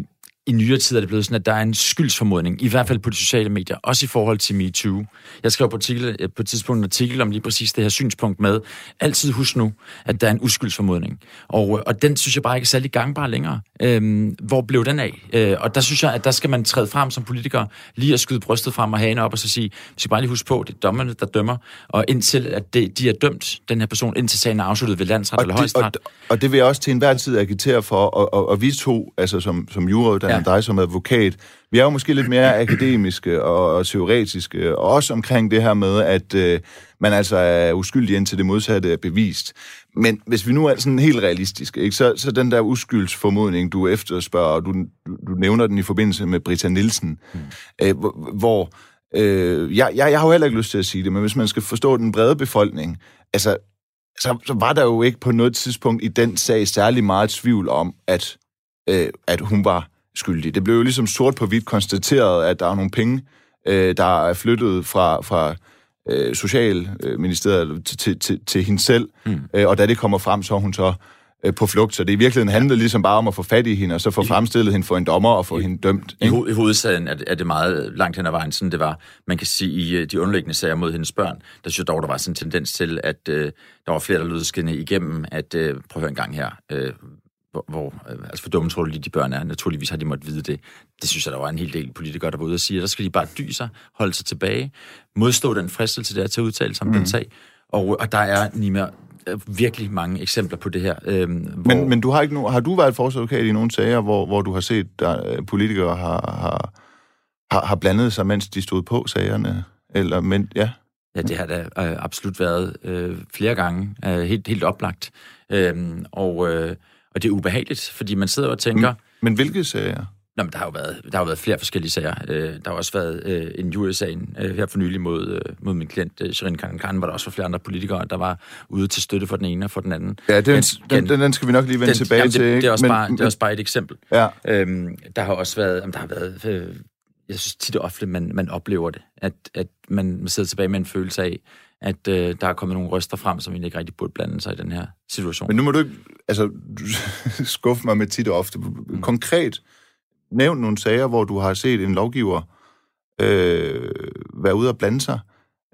i nyere tid er det blevet sådan, at der er en skyldsformodning, i hvert fald på de sociale medier, også i forhold til MeToo. Jeg skrev på, artikel, øh, på et tidspunkt en artikel om lige præcis det her synspunkt med, altid husk nu, at der er en uskyldsformodning. Og, øh, og den synes jeg bare ikke er særlig gangbar længere. Øhm, hvor blev den af? Øh, og der synes jeg, at der skal man træde frem som politiker, lige at skyde brystet frem og hane op og så sige, vi skal bare lige huske på, det er dommerne, der dømmer, og indtil at det, de er dømt, den her person, indtil sagen er afsluttet ved landsret og eller højesteret. Og, og det vil jeg også til enhver tid agitere for, og, og, og vi to, altså som, som jurauddannet, ja. Dig som advokat, vi er jo måske lidt mere akademiske og, og teoretiske, og også omkring det her med, at øh, man altså er uskyldig indtil det modsatte er bevist. Men hvis vi nu er sådan helt realistiske, ikke, så, så den der uskyldsformodning, du efterspørger, og du, du, du nævner den i forbindelse med Britta Nielsen, mm. øh, hvor... Øh, jeg, jeg, jeg har jo heller ikke lyst til at sige det, men hvis man skal forstå den brede befolkning, altså, så, så var der jo ikke på noget tidspunkt i den sag særlig meget tvivl om, at, øh, at hun var skyldig. Det blev jo ligesom sort på hvidt konstateret, at der er nogle penge, øh, der er flyttet fra, fra øh, Socialministeriet til, til, til, til hende selv, mm. øh, og da det kommer frem, så er hun så øh, på flugt. Så det i virkeligheden handlede ligesom bare om at få fat i hende, og så få fremstillet hende for en dommer og få I, hende dømt. I, ho- I hovedsagen er det, er det meget langt hen ad vejen, sådan det var. Man kan sige, i øh, de underliggende sager mod hendes børn, der synes jeg dog, der var sådan en tendens til, at øh, der var flere, der lød skinne igennem, at øh, prøv at høre en gang her, øh, hvor, hvor øh, altså for dumme tror du lige, de børn er. Naturligvis har de måttet vide det. Det synes jeg, der var en hel del politikere, der var ude og sige, at der skal de bare dyse sig, holde sig tilbage, modstå den fristelse der til at udtale sig om mm. den sag. Og, og der er, Nima, øh, virkelig mange eksempler på det her. Øhm, hvor... men, men du har ikke no, har du været forsvarsadvokat i nogle sager, hvor, hvor du har set, at politikere har, har, har, har blandet sig, mens de stod på sagerne? Eller, men, ja. Ja, det har da øh, absolut været øh, flere gange, øh, helt, helt oplagt. Øhm, og, øh, og det er ubehageligt, fordi man sidder og tænker... Men, men hvilke sager? Nå, men der har jo været, der har været flere forskellige sager. Øh, der har også været øh, en jurysagen øh, her for nylig mod, øh, mod min klient, øh, Shirin Khan, hvor der også var flere andre politikere, der var ude til støtte for den ene og for den anden. Ja, den, den, den, den skal vi nok lige vende den, tilbage jamen, til. Det, det, er også men, bare, det er også bare et eksempel. Ja. Øhm, der har også været, jamen, der har været øh, jeg synes tit og ofte, man, man oplever det, at, at man sidder tilbage med en følelse af, at øh, der er kommet nogle røster frem, som egentlig ikke rigtig burde blande sig i den her situation. Men nu må du ikke altså, skuffe mig med tit og ofte. Mm. Konkret, nævn nogle sager, hvor du har set en lovgiver øh, være ude og blande sig.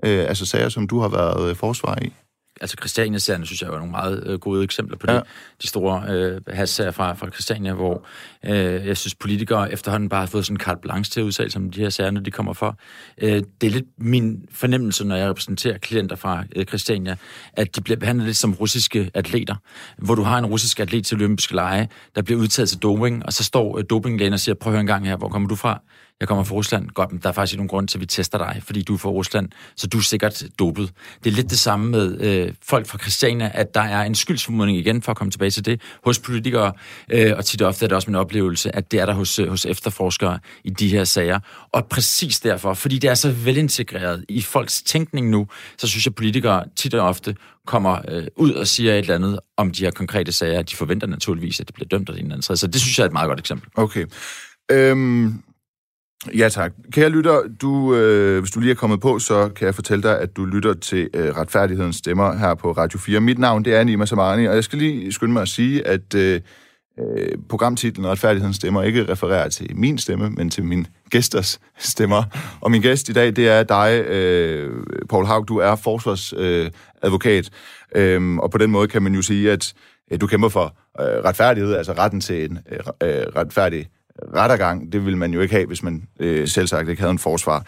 Øh, altså sager, som du har været øh, forsvar i altså Christiania-serien, synes jeg er nogle meget øh, gode eksempler på det. Ja. De store øh, hassager fra, fra Christiania, hvor øh, jeg synes, politikere efterhånden bare har fået sådan en carte blanche til at udtale som de her sager, når de kommer for. Øh, det er lidt min fornemmelse, når jeg repræsenterer klienter fra øh, Christiania, at de bliver behandlet lidt som russiske atleter, hvor du har en russisk atlet til olympiske lege, der bliver udtaget til doping, og så står øh, dopinglægen og siger, prøv at høre en gang her, hvor kommer du fra? Jeg kommer fra Rusland. Godt, men der er faktisk ikke nogen grund til, at vi tester dig, fordi du er fra Rusland, så du er sikkert dopet. Det er lidt det samme med øh, folk fra Christiania, at der er en skyldsformodning igen, for at komme tilbage til det, hos politikere, øh, og tit og ofte er det også min oplevelse, at det er der hos, øh, hos efterforskere i de her sager. Og præcis derfor, fordi det er så velintegreret i folks tænkning nu, så synes jeg, at politikere tit og ofte kommer øh, ud og siger et eller andet om de her konkrete sager. De forventer naturligvis, at det bliver dømt af en eller anden Så det synes jeg er et meget godt eksempel. Okay. Øhm, Ja tak. Kære lytter, du, øh, hvis du lige er kommet på, så kan jeg fortælle dig, at du lytter til øh, Retfærdighedens Stemmer her på Radio 4. Mit navn det er Nima Samani, og jeg skal lige skynde mig at sige, at øh, øh, programtitlen Retfærdighedens Stemmer ikke refererer til min stemme, men til min gæsters stemmer. Og min gæst i dag, det er dig, øh, Paul Haug. Du er forsvarsadvokat, øh, øh, og på den måde kan man jo sige, at øh, du kæmper for øh, retfærdighed, altså retten til en øh, øh retfærdig rettergang, det ville man jo ikke have, hvis man øh, selv sagt ikke havde en forsvar.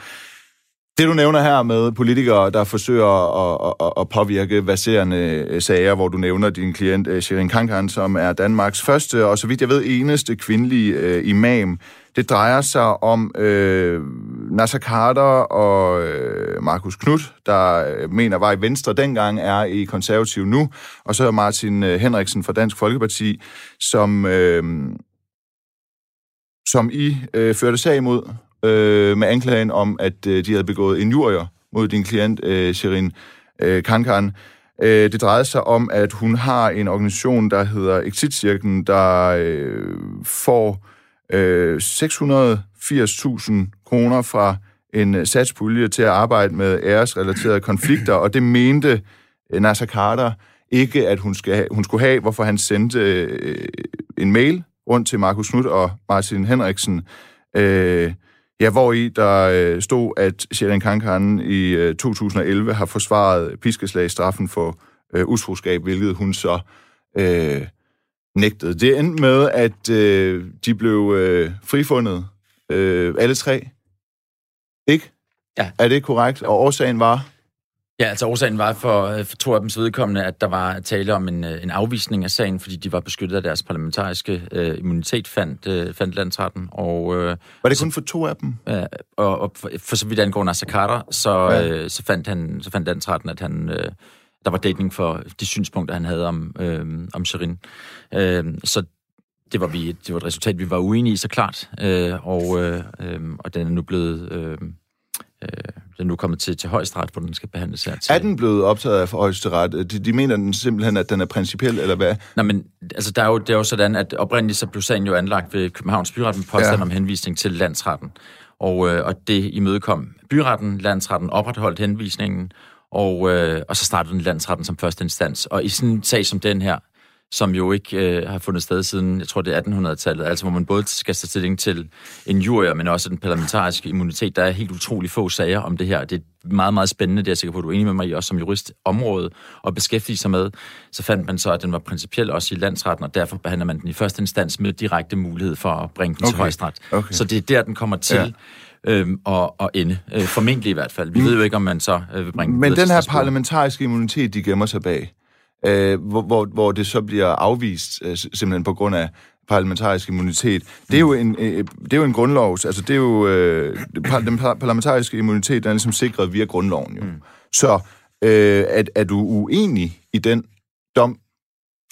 Det du nævner her med politikere, der forsøger at, at, at påvirke baserende øh, sager, hvor du nævner din klient øh, Shirin Kankan, som er Danmarks første og så vidt jeg ved eneste kvindelige øh, imam. Det drejer sig om øh, Nasser Carter og øh, Markus Knudt, der øh, mener var i Venstre dengang, er i konservativ nu, og så Martin øh, Henriksen fra Dansk Folkeparti, som... Øh, som I øh, førte sag imod øh, med anklagen om, at øh, de havde begået injurier mod din klient, øh, Shirin øh, Kankan. Øh, det drejede sig om, at hun har en organisation, der hedder Exit-cirklen, der øh, får øh, 680.000 kroner fra en øh, satspulje til at arbejde med æresrelaterede konflikter, og det mente øh, Nasser Carter ikke, at hun, skal, hun skulle have, hvorfor han sendte øh, en mail rundt til Markus Knudt og Martin Henriksen, øh, ja, hvor i der øh, stod, at Sherin Kankan i øh, 2011 har forsvaret piskeslagstraffen for øh, utroskab, hvilket hun så øh, nægtede. Det endte med, at øh, de blev øh, frifundet, øh, alle tre. Ikke? Ja. Er det korrekt? Og årsagen var? Ja, altså årsagen var for, øh, for to af dems vedkommende, at der var tale om en, øh, en afvisning af sagen, fordi de var beskyttet af deres parlamentariske øh, immunitet, fandt, øh, fandt landsretten. Og, øh, var det kun for to af dem? Øh, og, og for, for så vidt angår Nasser Carter, så, ja. øh, så, fandt han, så fandt landsretten, at han... Øh, der var dækning for de synspunkter, han havde om, øh, om Shirin. Øh, så det var, vi, det var et resultat, vi var uenige i, så klart. Øh, og, øh, øh, og den er nu blevet... Øh, øh, den er nu kommet til, til højesteret, hvor den skal behandles her. Til. Er den blevet optaget af højesteret? De, de mener den simpelthen, at den er principiel, eller hvad? Nej, men altså, der er jo, det er jo sådan, at oprindeligt så blev sagen jo anlagt ved Københavns Byret med påstand ja. om henvisning til landsretten. Og, øh, og det imødekom byretten, landsretten opretholdt henvisningen, og, øh, og så startede den landsretten som første instans. Og i sådan en sag som den her, som jo ikke øh, har fundet sted siden, jeg tror det er 1800-tallet, altså hvor man både skal tage stilling til en jury, men også den parlamentariske immunitet. Der er helt utrolig få sager om det her. Det er meget, meget spændende, det er jeg sikker på, at du er enig med mig i, også som jurist område og beskæftige sig med. Så fandt man så, at den var principiel også i landsretten, og derfor behandler man den i første instans med direkte mulighed for at bringe den okay. til højesteret. Okay. Så det er der, den kommer til. Ja øhm, og, og ende. Øh, formentlig i hvert fald. Vi mm. ved jo ikke, om man så øh, vil bringe Men den her parlamentariske immunitet, de gemmer sig bag, øh, hvor, hvor, hvor det så bliver afvist øh, simpelthen på grund af parlamentarisk immunitet. Det er jo en, øh, det er jo en grundlovs... Altså, det er jo... Øh, den parlamentariske immunitet, den er ligesom sikret via grundloven, jo. Mm. Så øh, er, er du uenig i den dom?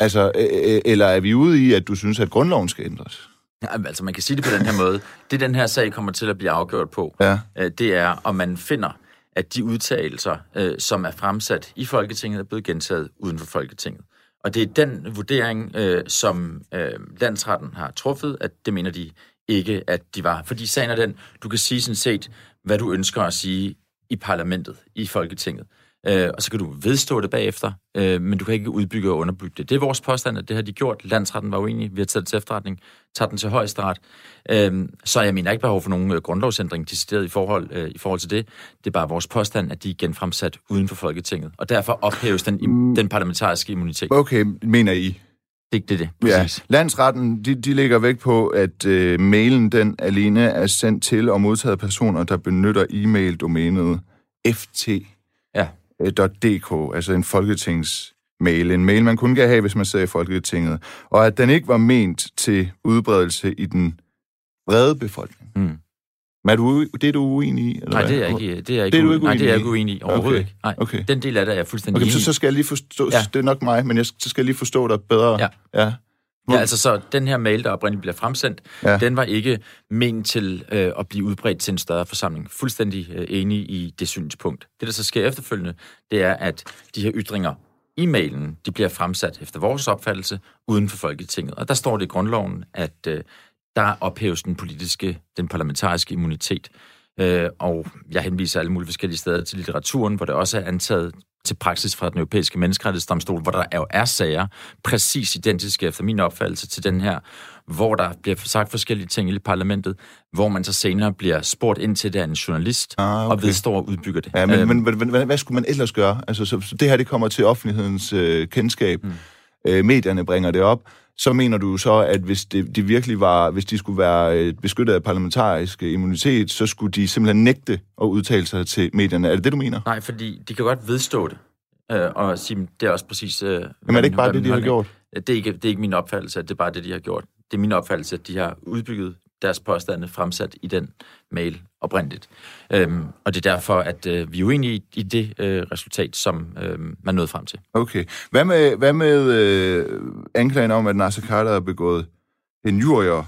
Altså, øh, eller er vi ude i, at du synes, at grundloven skal ændres? Ja, altså, man kan sige det på den her måde. Det, den her sag kommer til at blive afgjort på, ja. øh, det er, om man finder, at de udtalelser, øh, som er fremsat i Folketinget, er blevet gentaget uden for Folketinget. Og det er den vurdering, øh, som øh, landsretten har truffet, at det mener de ikke, at de var. Fordi sagen er den, du kan sige sådan set, hvad du ønsker at sige i parlamentet, i Folketinget øh, og så kan du vedstå det bagefter, øh, men du kan ikke udbygge og underbygge det. Det er vores påstand, at det har de gjort. Landsretten var uenig, vi har taget til efterretning, taget den til højesteret. Øh, så jeg mener ikke behov for nogen øh, grundlovsændring decideret i forhold, øh, i forhold til det. Det er bare vores påstand, at de er genfremsat uden for Folketinget, og derfor ophæves den, mm. den parlamentariske immunitet. Okay, mener I? Det, det, det, præcis. Ja. Landsretten, de, de lægger vægt på, at øh, mailen den alene er sendt til og modtaget personer, der benytter e-mail-domænet ft. .dk, altså en folketingsmail, en mail, man kun kan have, hvis man sidder i Folketinget, og at den ikke var ment til udbredelse i den brede befolkning. Mm. Men er du, det er du uenig i? Eller nej, det er jeg ikke, det er jeg ikke, det er du ikke nej, det er jeg ikke uenig i. Overhovedet okay. ikke. Nej, okay. Den del af det er jeg fuldstændig okay, enig så, så skal jeg lige forstå, ja. det er nok mig, men jeg, så skal jeg lige forstå dig bedre. Ja. ja. Ja, altså så den her mail, der oprindeligt bliver fremsendt, ja. den var ikke ment til øh, at blive udbredt til en større forsamling. Fuldstændig øh, enig i det synspunkt. Det, der så sker efterfølgende, det er, at de her ytringer i mailen, de bliver fremsat efter vores opfattelse uden for Folketinget. Og der står det i grundloven, at øh, der ophæves den politiske, den parlamentariske immunitet. Øh, og jeg henviser alle mulige forskellige steder til litteraturen, hvor det også er antaget til praksis fra den europæiske menneskerettighedsdomstol, hvor der jo er sager, præcis identiske efter min opfattelse til den her, hvor der bliver sagt forskellige ting i parlamentet, hvor man så senere bliver spurgt ind til det af en journalist, ah, okay. og vedstår og udbygger det. Ja, men, øhm, men, men hvad, hvad skulle man ellers gøre? Altså, så, så det her det kommer til offentlighedens øh, kendskab. Mm. Øh, medierne bringer det op så mener du så, at hvis det, de virkelig var, hvis de skulle være øh, beskyttet af parlamentarisk immunitet, så skulle de simpelthen nægte at udtale sig til medierne. Er det det, du mener? Nej, fordi de kan godt vedstå det, øh, og sige, det er også præcis... Øh, Jamen er det ikke bare det, de har gjort? Det er, ikke, det er ikke min opfattelse, at det er bare det, de har gjort. Det er min opfattelse, at de har udbygget deres påstande fremsat i den mail oprindeligt. Øhm, og det er derfor, at øh, vi er uenige i, i det øh, resultat, som øh, man nåede frem til. Okay. Hvad med, hvad med øh, anklagen om, at Nasser Carter har begået en jurier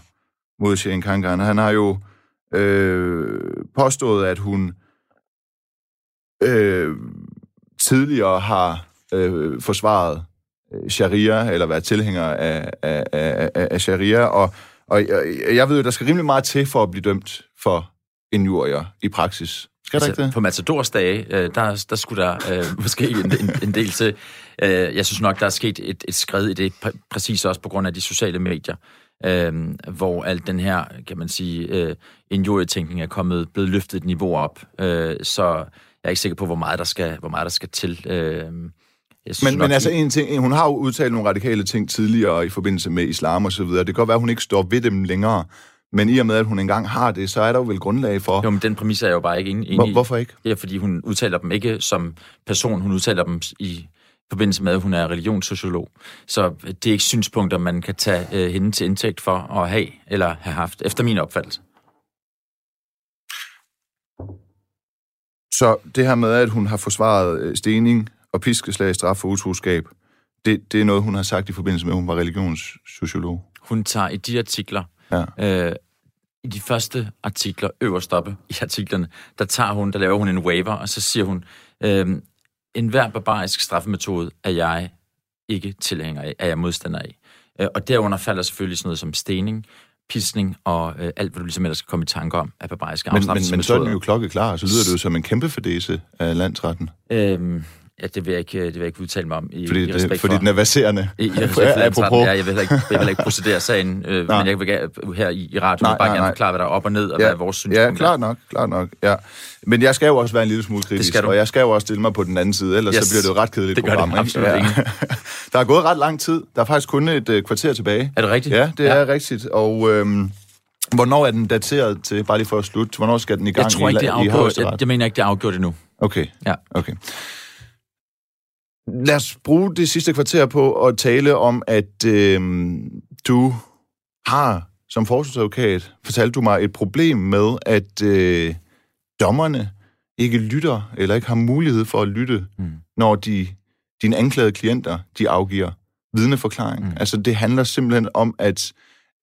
mod Sherin Kangan? Han har jo øh, påstået, at hun øh, tidligere har øh, forsvaret øh, sharia, eller været tilhænger af, af, af, af sharia, og og jeg, jeg ved jo, der skal rimelig meget til for at blive dømt for injurier i praksis. Skal altså, der ikke det? På Matadors dage, øh, der, der skulle der øh, måske en, en, en del til. Øh, jeg synes nok, der er sket et, et skridt i det, pr- præcis også på grund af de sociale medier, øh, hvor alt den her, kan man sige, øh, injurietænkning er kommet, blevet løftet et niveau op. Øh, så jeg er ikke sikker på, hvor meget der skal, hvor meget der skal til. Øh, men, men altså en ting, hun har jo udtalt nogle radikale ting tidligere i forbindelse med islam og så videre. Det kan godt være, at hun ikke står ved dem længere. Men i og med, at hun engang har det, så er der jo vel grundlag for... Jo, men den præmis er jeg jo bare ikke enig i. Hvorfor ikke? Ja, fordi hun udtaler dem ikke som person, hun udtaler dem i forbindelse med, at hun er religionssociolog. Så det er ikke synspunkter, man kan tage øh, hende til indtægt for at have eller have haft, efter min opfattelse. Så det her med, at hun har forsvaret øh, stening og piskeslag straf for utroskab, det, det er noget, hun har sagt i forbindelse med, at hun var religionssociolog. Hun tager i de artikler, ja. øh, i de første artikler, øverst oppe i artiklerne, der tager hun, der laver hun en waiver, og så siger hun, øh, en hver barbarisk straffemetode er jeg ikke tilhænger af, er jeg modstander af. Øh, og derunder falder selvfølgelig sådan noget som stening, pisning og øh, alt, hvad du ligesom ellers skal komme i tanke om af barbariske men, men, men så er den jo klokkeklar, så lyder det jo som en kæmpe fordese af landsretten. Øhm, Ja, det vil jeg ikke, det vil jeg ikke udtale mig om i, fordi, i respekt det, fordi for. den er baserende. I, i respekt for ja, jeg vil ikke, jeg vil ikke procedere sagen, øh, men jeg vil her i, i radioen nej, bare nej, gerne forklare, hvad der er op og ned, og ja, hvad vores synspunkt Ja, klart nok, klart nok, ja. Men jeg skal jo også være en lille smule kritisk, og jeg skal jo også stille mig på den anden side, ellers yes. så bliver det jo ret kedeligt det program. Det absolut ja. der er gået ret lang tid. Der er faktisk kun et uh, kvarter tilbage. Er det rigtigt? Ja, det ja. er rigtigt, og... Øhm, Hvornår er den dateret til, bare lige for at slutte, hvornår skal den i gang jeg tror ikke, det er afgjort, jeg, jeg mener ikke, det er afgjort endnu. Okay, ja. okay. Lad os bruge det sidste kvarter på at tale om, at øh, du har som forsvarsadvokat, fortalte du mig, et problem med, at øh, dommerne ikke lytter, eller ikke har mulighed for at lytte, mm. når de, dine anklagede klienter, de afgiver vidneforklaring. Mm. Altså, det handler simpelthen om, at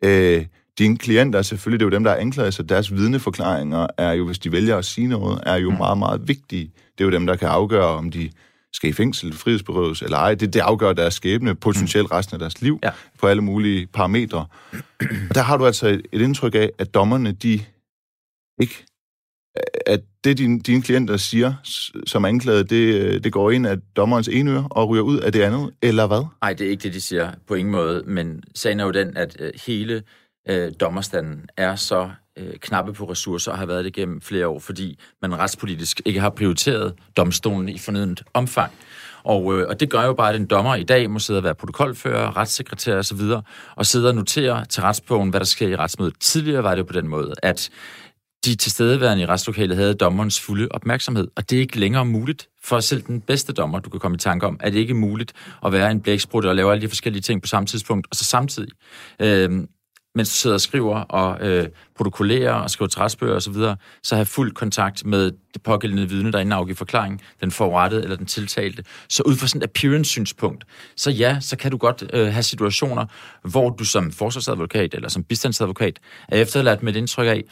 øh, dine klienter, selvfølgelig det er jo dem, der er anklaget, så deres vidneforklaringer er jo, hvis de vælger at sige noget, er jo mm. meget, meget vigtige. Det er jo dem, der kan afgøre, om de skal i fængsel, frihedsberøves eller ej. Det, det afgør deres skæbne, potentielt resten af deres liv, ja. på alle mulige parametre. Og der har du altså et, et indtryk af, at dommerne, de ikke at det, dine, dine klienter siger som anklaget, det, det går ind af dommerens ene øre og ryger ud af det andet, eller hvad? Nej, det er ikke det, de siger på ingen måde, men sagen er jo den, at øh, hele øh, dommerstanden er så øh, knappe på ressourcer og har været det gennem flere år, fordi man retspolitisk ikke har prioriteret domstolen i fornødent omfang. Og, øh, og det gør jo bare, at en dommer i dag må sidde og være protokolfører, retssekretær osv., og sidde og notere til retsbogen, hvad der sker i retsmødet. Tidligere var det jo på den måde, at de tilstedeværende i retslokalet havde dommerens fulde opmærksomhed, og det er ikke længere muligt for selv den bedste dommer, du kan komme i tanke om, at det ikke er muligt at være en blæksprutte og lave alle de forskellige ting på samme tidspunkt, og så samtidig øh, mens du sidder og skriver og øh, protokollerer og skriver træsbøger osv., så, så have fuld kontakt med det pågældende vidne, der inden afgiver forklaring, den forrettede eller den tiltalte. Så ud fra sådan et appearance-synspunkt, så ja, så kan du godt øh, have situationer, hvor du som forsvarsadvokat eller som bistandsadvokat er efterladt med et indtryk af,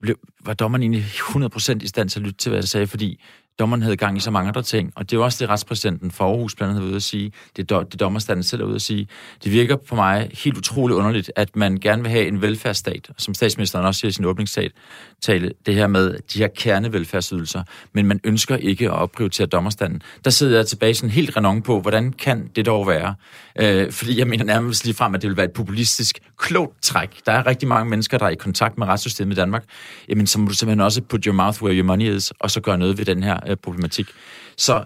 blev, var dommeren egentlig 100% i stand til at lytte til, hvad jeg sagde, fordi dommeren havde gang i så mange andre ting. Og det er jo også det, retspræsidenten for Aarhus blandt andet ude at sige. Det er det dommerstanden selv er ude at sige. Det virker på mig helt utroligt underligt, at man gerne vil have en velfærdsstat, som statsministeren også siger i sin åbningstale, det her med de her kernevelfærdsydelser, men man ønsker ikke at opprioritere dommerstanden. Der sidder jeg tilbage sådan helt renon på, hvordan kan det dog være? Øh, fordi jeg mener nærmest lige frem, at det vil være et populistisk, klogt træk. Der er rigtig mange mennesker, der er i kontakt med retssystemet i Danmark. Jamen, så må du simpelthen også put your mouth where your money is, og så gøre noget ved den her øh, problematik. Så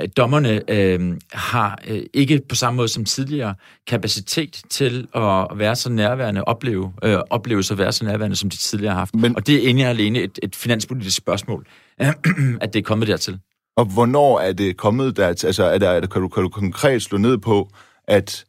øh, dommerne øh, har øh, ikke på samme måde som tidligere kapacitet til at være så nærværende, opleve, øh, opleve at være så nærværende, som de tidligere har haft. Men, og det er egentlig alene et, et finanspolitisk spørgsmål, at det er kommet dertil. Og hvornår er det kommet der? Altså, er der, er der, kan, du, kan du konkret slå ned på, at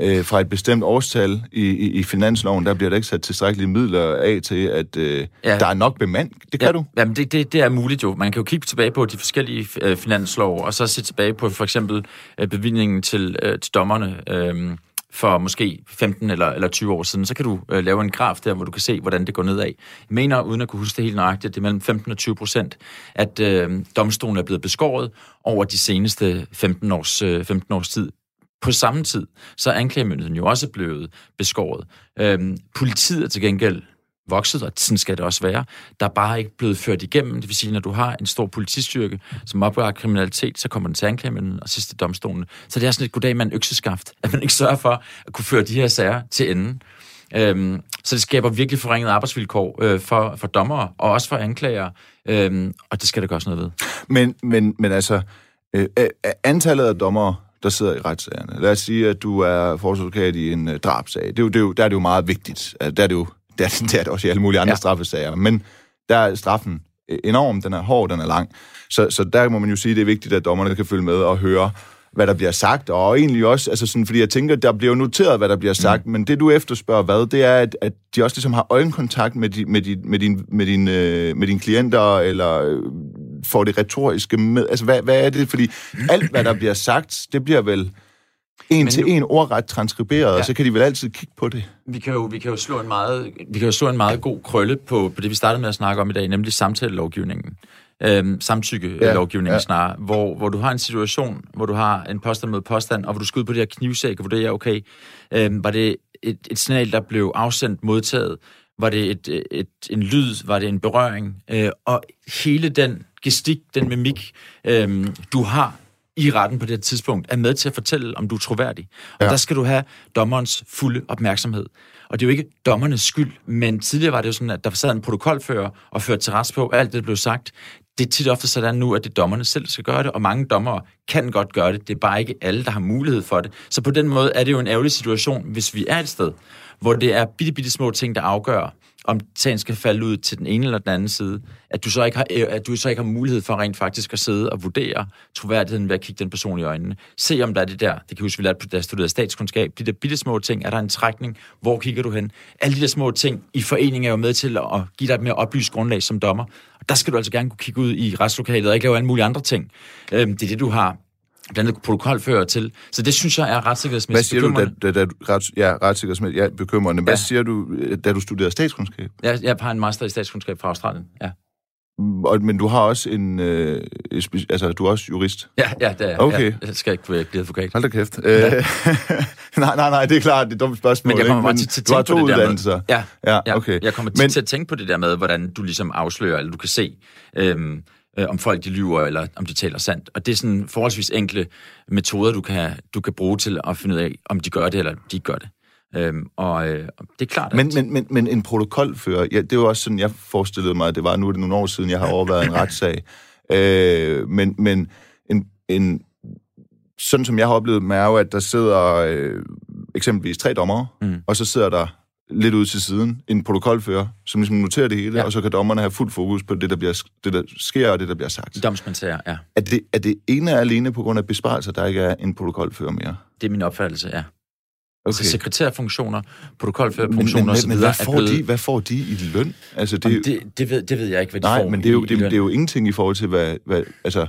øh, fra et bestemt årstal i, i, i finansloven, der bliver der ikke sat tilstrækkelige midler af til, at øh, ja. der er nok bemand. Det kan ja, du? Jamen, det, det, det er muligt jo. Man kan jo kigge tilbage på de forskellige øh, finanslov, og så se tilbage på for eksempel øh, bevillingen til, øh, til dommerne øh, for måske 15 eller, eller 20 år siden. Så kan du øh, lave en graf der, hvor du kan se, hvordan det går nedad. Jeg mener, uden at kunne huske det helt nøjagtigt, det er mellem 15 og 20 procent, at øh, domstolen er blevet beskåret over de seneste 15 års, øh, 15 års tid på samme tid, så er anklagemyndigheden jo også blevet beskåret. Øhm, politiet er til gengæld vokset, og sådan skal det også være. Der er bare ikke blevet ført igennem. Det vil sige, når du har en stor politistyrke, som opgør kriminalitet, så kommer den til anklagemyndigheden og sidste domstolen. Så det er sådan et goddag med en økseskaft, at man ikke sørger for at kunne føre de her sager til enden. Øhm, så det skaber virkelig forringede arbejdsvilkår øh, for, for dommere, og også for anklagere, øhm, og det skal der gøres noget ved. Men, men, men altså, øh, øh antallet af dommere der sidder i retssagerne. Lad os sige, at du er forsvarsadvokat i en uh, drabsag. Det er jo, det er jo, der er det jo meget vigtigt. Der er det jo der, der er det også i alle mulige andre ja. straffesager. Men der er straffen enorm, den er hård, den er lang. Så, så der må man jo sige, at det er vigtigt, at dommerne kan følge med og høre, hvad der bliver sagt, og egentlig også, altså sådan, fordi jeg tænker, der bliver jo noteret, hvad der bliver sagt, mm. men det du efterspørger hvad, det er, at, at de også ligesom har øjenkontakt med, de, med, de, med, din, med, din, øh, med dine klienter, eller øh, får det retoriske med, altså hvad, hvad er det, fordi alt, hvad der bliver sagt, det bliver vel en Men til nu, en ordret transkriberet, ja. og så kan de vel altid kigge på det. Vi kan jo, vi kan jo slå en meget, vi kan jo slå en meget god krølle på, på det, vi startede med at snakke om i dag, nemlig samtalelovgivningen øhm, samtykke-lovgivningen ja, ja. snarere, hvor, hvor du har en situation, hvor du har en påstand mod påstand, og hvor du skal ud på det her knivsæk og vurdere, okay, øhm, var det et, et signal, der blev afsendt, modtaget, var det et, et, et, en lyd, var det en berøring, øh, og hele den gestik, den mimik, øh, du har i retten på det tidspunkt, er med til at fortælle, om du er troværdig. Og ja. der skal du have dommerens fulde opmærksomhed. Og det er jo ikke dommernes skyld, men tidligere var det jo sådan, at der sad en protokolfører og førte til rets på, alt det blev sagt det er tit ofte sådan nu, at det er dommerne selv, skal gøre det, og mange dommere kan godt gøre det. Det er bare ikke alle, der har mulighed for det. Så på den måde er det jo en ærgerlig situation, hvis vi er et sted, hvor det er bitte, bitte små ting, der afgør, om sagen skal falde ud til den ene eller den anden side, at du så ikke har, øh, at du så ikke har mulighed for rent faktisk at sidde og vurdere troværdigheden ved at kigge den person i øjnene. Se om der er det der, det kan huske, vi lærte, da jeg studerede statskundskab, de der bitte små ting, er der en trækning, hvor kigger du hen? Alle de der små ting i forening er jo med til at give dig et mere oplyst grundlag som dommer. Og der skal du altså gerne kunne kigge ud i retslokalet og ikke lave alle mulige andre ting. Øhm, det er det, du har blandt andet protokolfører til. Så det synes jeg er retssikkerhedsmæssigt Hvad siger du, da, da, da ret, ja, retssikkerhedsmæssigt ja, bekymrende. Hvad ja. siger du, da du studerede statskundskab? Jeg, jeg har en master i statskundskab fra Australien, ja. Og, men du har også en... Øh, altså, du er også jurist? Ja, ja, det er okay. Jeg skal ikke blive advokat. Hold da kæft. Ja. Øh, nej, nej, nej, det er klart, det er et dumt spørgsmål. Men jeg kommer ikke? til at du har to uddannelser. Ja, ja, okay. Jeg kommer men, til at tænke på det der med, hvordan du ligesom afslører, eller du kan se... Øhm, øh, om folk de lyver, eller om de taler sandt. Og det er sådan forholdsvis enkle metoder, du kan, du kan bruge til at finde ud af, om de gør det, eller de gør det. Øhm, og øh, det er klart, at... Men, men, men, men en protokolfører, ja, det var også sådan, jeg forestillede mig, at det var nu er det nogle år siden, jeg har overvejet en retssag. Øh, men men en, en, sådan som jeg har oplevet med, er jo, at der sidder øh, eksempelvis tre dommere, mm. og så sidder der lidt ud til siden, en protokolfører, som ligesom noterer det hele, ja. og så kan dommerne have fuld fokus på det, der, bliver, det, der sker, og det, der bliver sagt. Domsmandsager, ja. Er det, er det ene og alene på grund af besparelser, der ikke er en protokolfører mere? Det er min opfattelse, ja. Okay. Så sekretærfunktioner, protokolførerfunktioner osv. Men, men hvad, får blevet... de, hvad får de i løn? Altså, det, det, det, ved, det ved jeg ikke, hvad de Nej, får men det er, jo, i, det, i det er jo ingenting i forhold til, hvad... hvad altså,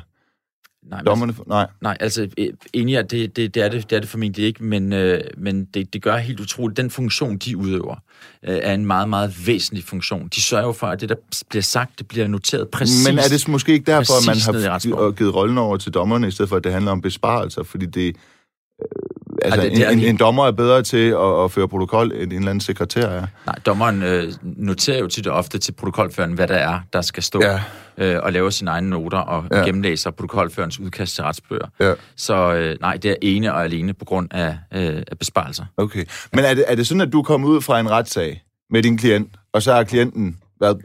Nej, Dommerne, nej. Nej, altså enig at det, det, det, er det, det er det formentlig ikke, men, øh, men det, det gør helt utroligt. Den funktion, de udøver, øh, er en meget, meget væsentlig funktion. De sørger for, at det, der bliver sagt, det bliver noteret præcis. Men er det måske ikke derfor, at man har givet rollen over til dommerne, i stedet for, at det handler om besparelser? Fordi det, altså, det, det en, en, en dommer er bedre til at, at føre protokol, end en eller anden sekretær er. Nej, dommeren øh, noterer jo tit og ofte til protokolføren, hvad der er, der skal stå, ja. øh, og laver sine egne noter og ja. gennemlæser protokolførens udkast til retsbøger. Ja. Så øh, nej, det er ene og alene på grund af, øh, af besparelser. Okay, men er det, er det sådan, at du kommer ud fra en retssag med din klient, og så har klienten været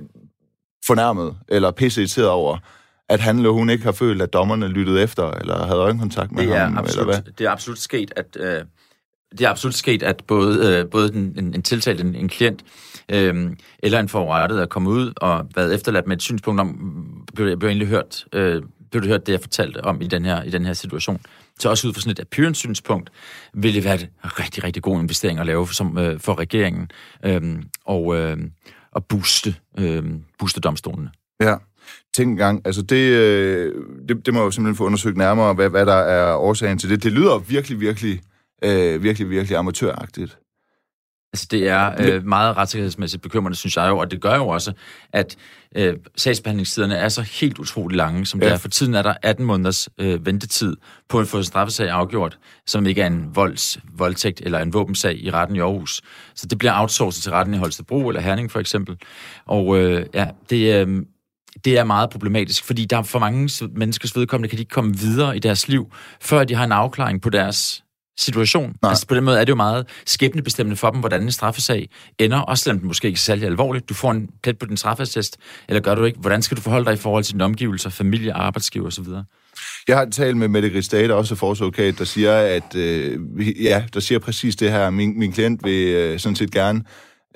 fornærmet eller pisse over, at han eller hun ikke har følt, at dommerne lyttede efter, eller havde øjenkontakt med det er ham? Absolut, eller hvad? Det er absolut sket, at, øh, det er absolut sket, at både, øh, både en, en, en tiltalt, en, en klient, øh, eller en forurettet er kommet ud og været efterladt med et synspunkt om, blev jeg blev egentlig hørt, øh, blev du hørt det, jeg fortalte om i den her, i den her situation. Så også ud fra sådan et appearance-synspunkt, vil det være en rigtig, rigtig god investering at lave som, øh, for regeringen, øh, og, øh, og booste, øh, booste domstolene. Ja. Tænk engang, altså det, øh, det, det må jeg jo simpelthen få undersøgt nærmere, hvad, hvad der er årsagen til det. Det lyder virkelig, virkelig, øh, virkelig, virkelig amatøragtigt. Altså det er øh, meget retssikkerhedsmæssigt bekymrende, synes jeg jo, og det gør jo også, at øh, sagsbehandlingstiderne er så helt utroligt lange, som ja. det er. For tiden er der 18 måneders øh, ventetid på at få en straffesag afgjort, som ikke er en volds, voldtægt eller en våbensag i retten i Aarhus. Så det bliver outsourcet til retten i Holstebro eller Herning for eksempel. Og øh, ja, det, øh, det er meget problematisk, fordi der er for mange menneskers vedkommende, kan de ikke komme videre i deres liv, før de har en afklaring på deres situation. Nej. Altså på den måde er det jo meget skæbnebestemmende for dem, hvordan en straffesag ender, også selvom den måske ikke er særlig alvorligt. Du får en plet på din straffesag, eller gør du ikke? Hvordan skal du forholde dig i forhold til dine omgivelser, familie, arbejdsgiver osv.? Jeg har talt med Mette Gristate, også forsvarsadvokat, der siger, at øh, ja, der siger præcis det her. Min, min klient vil øh, sådan set gerne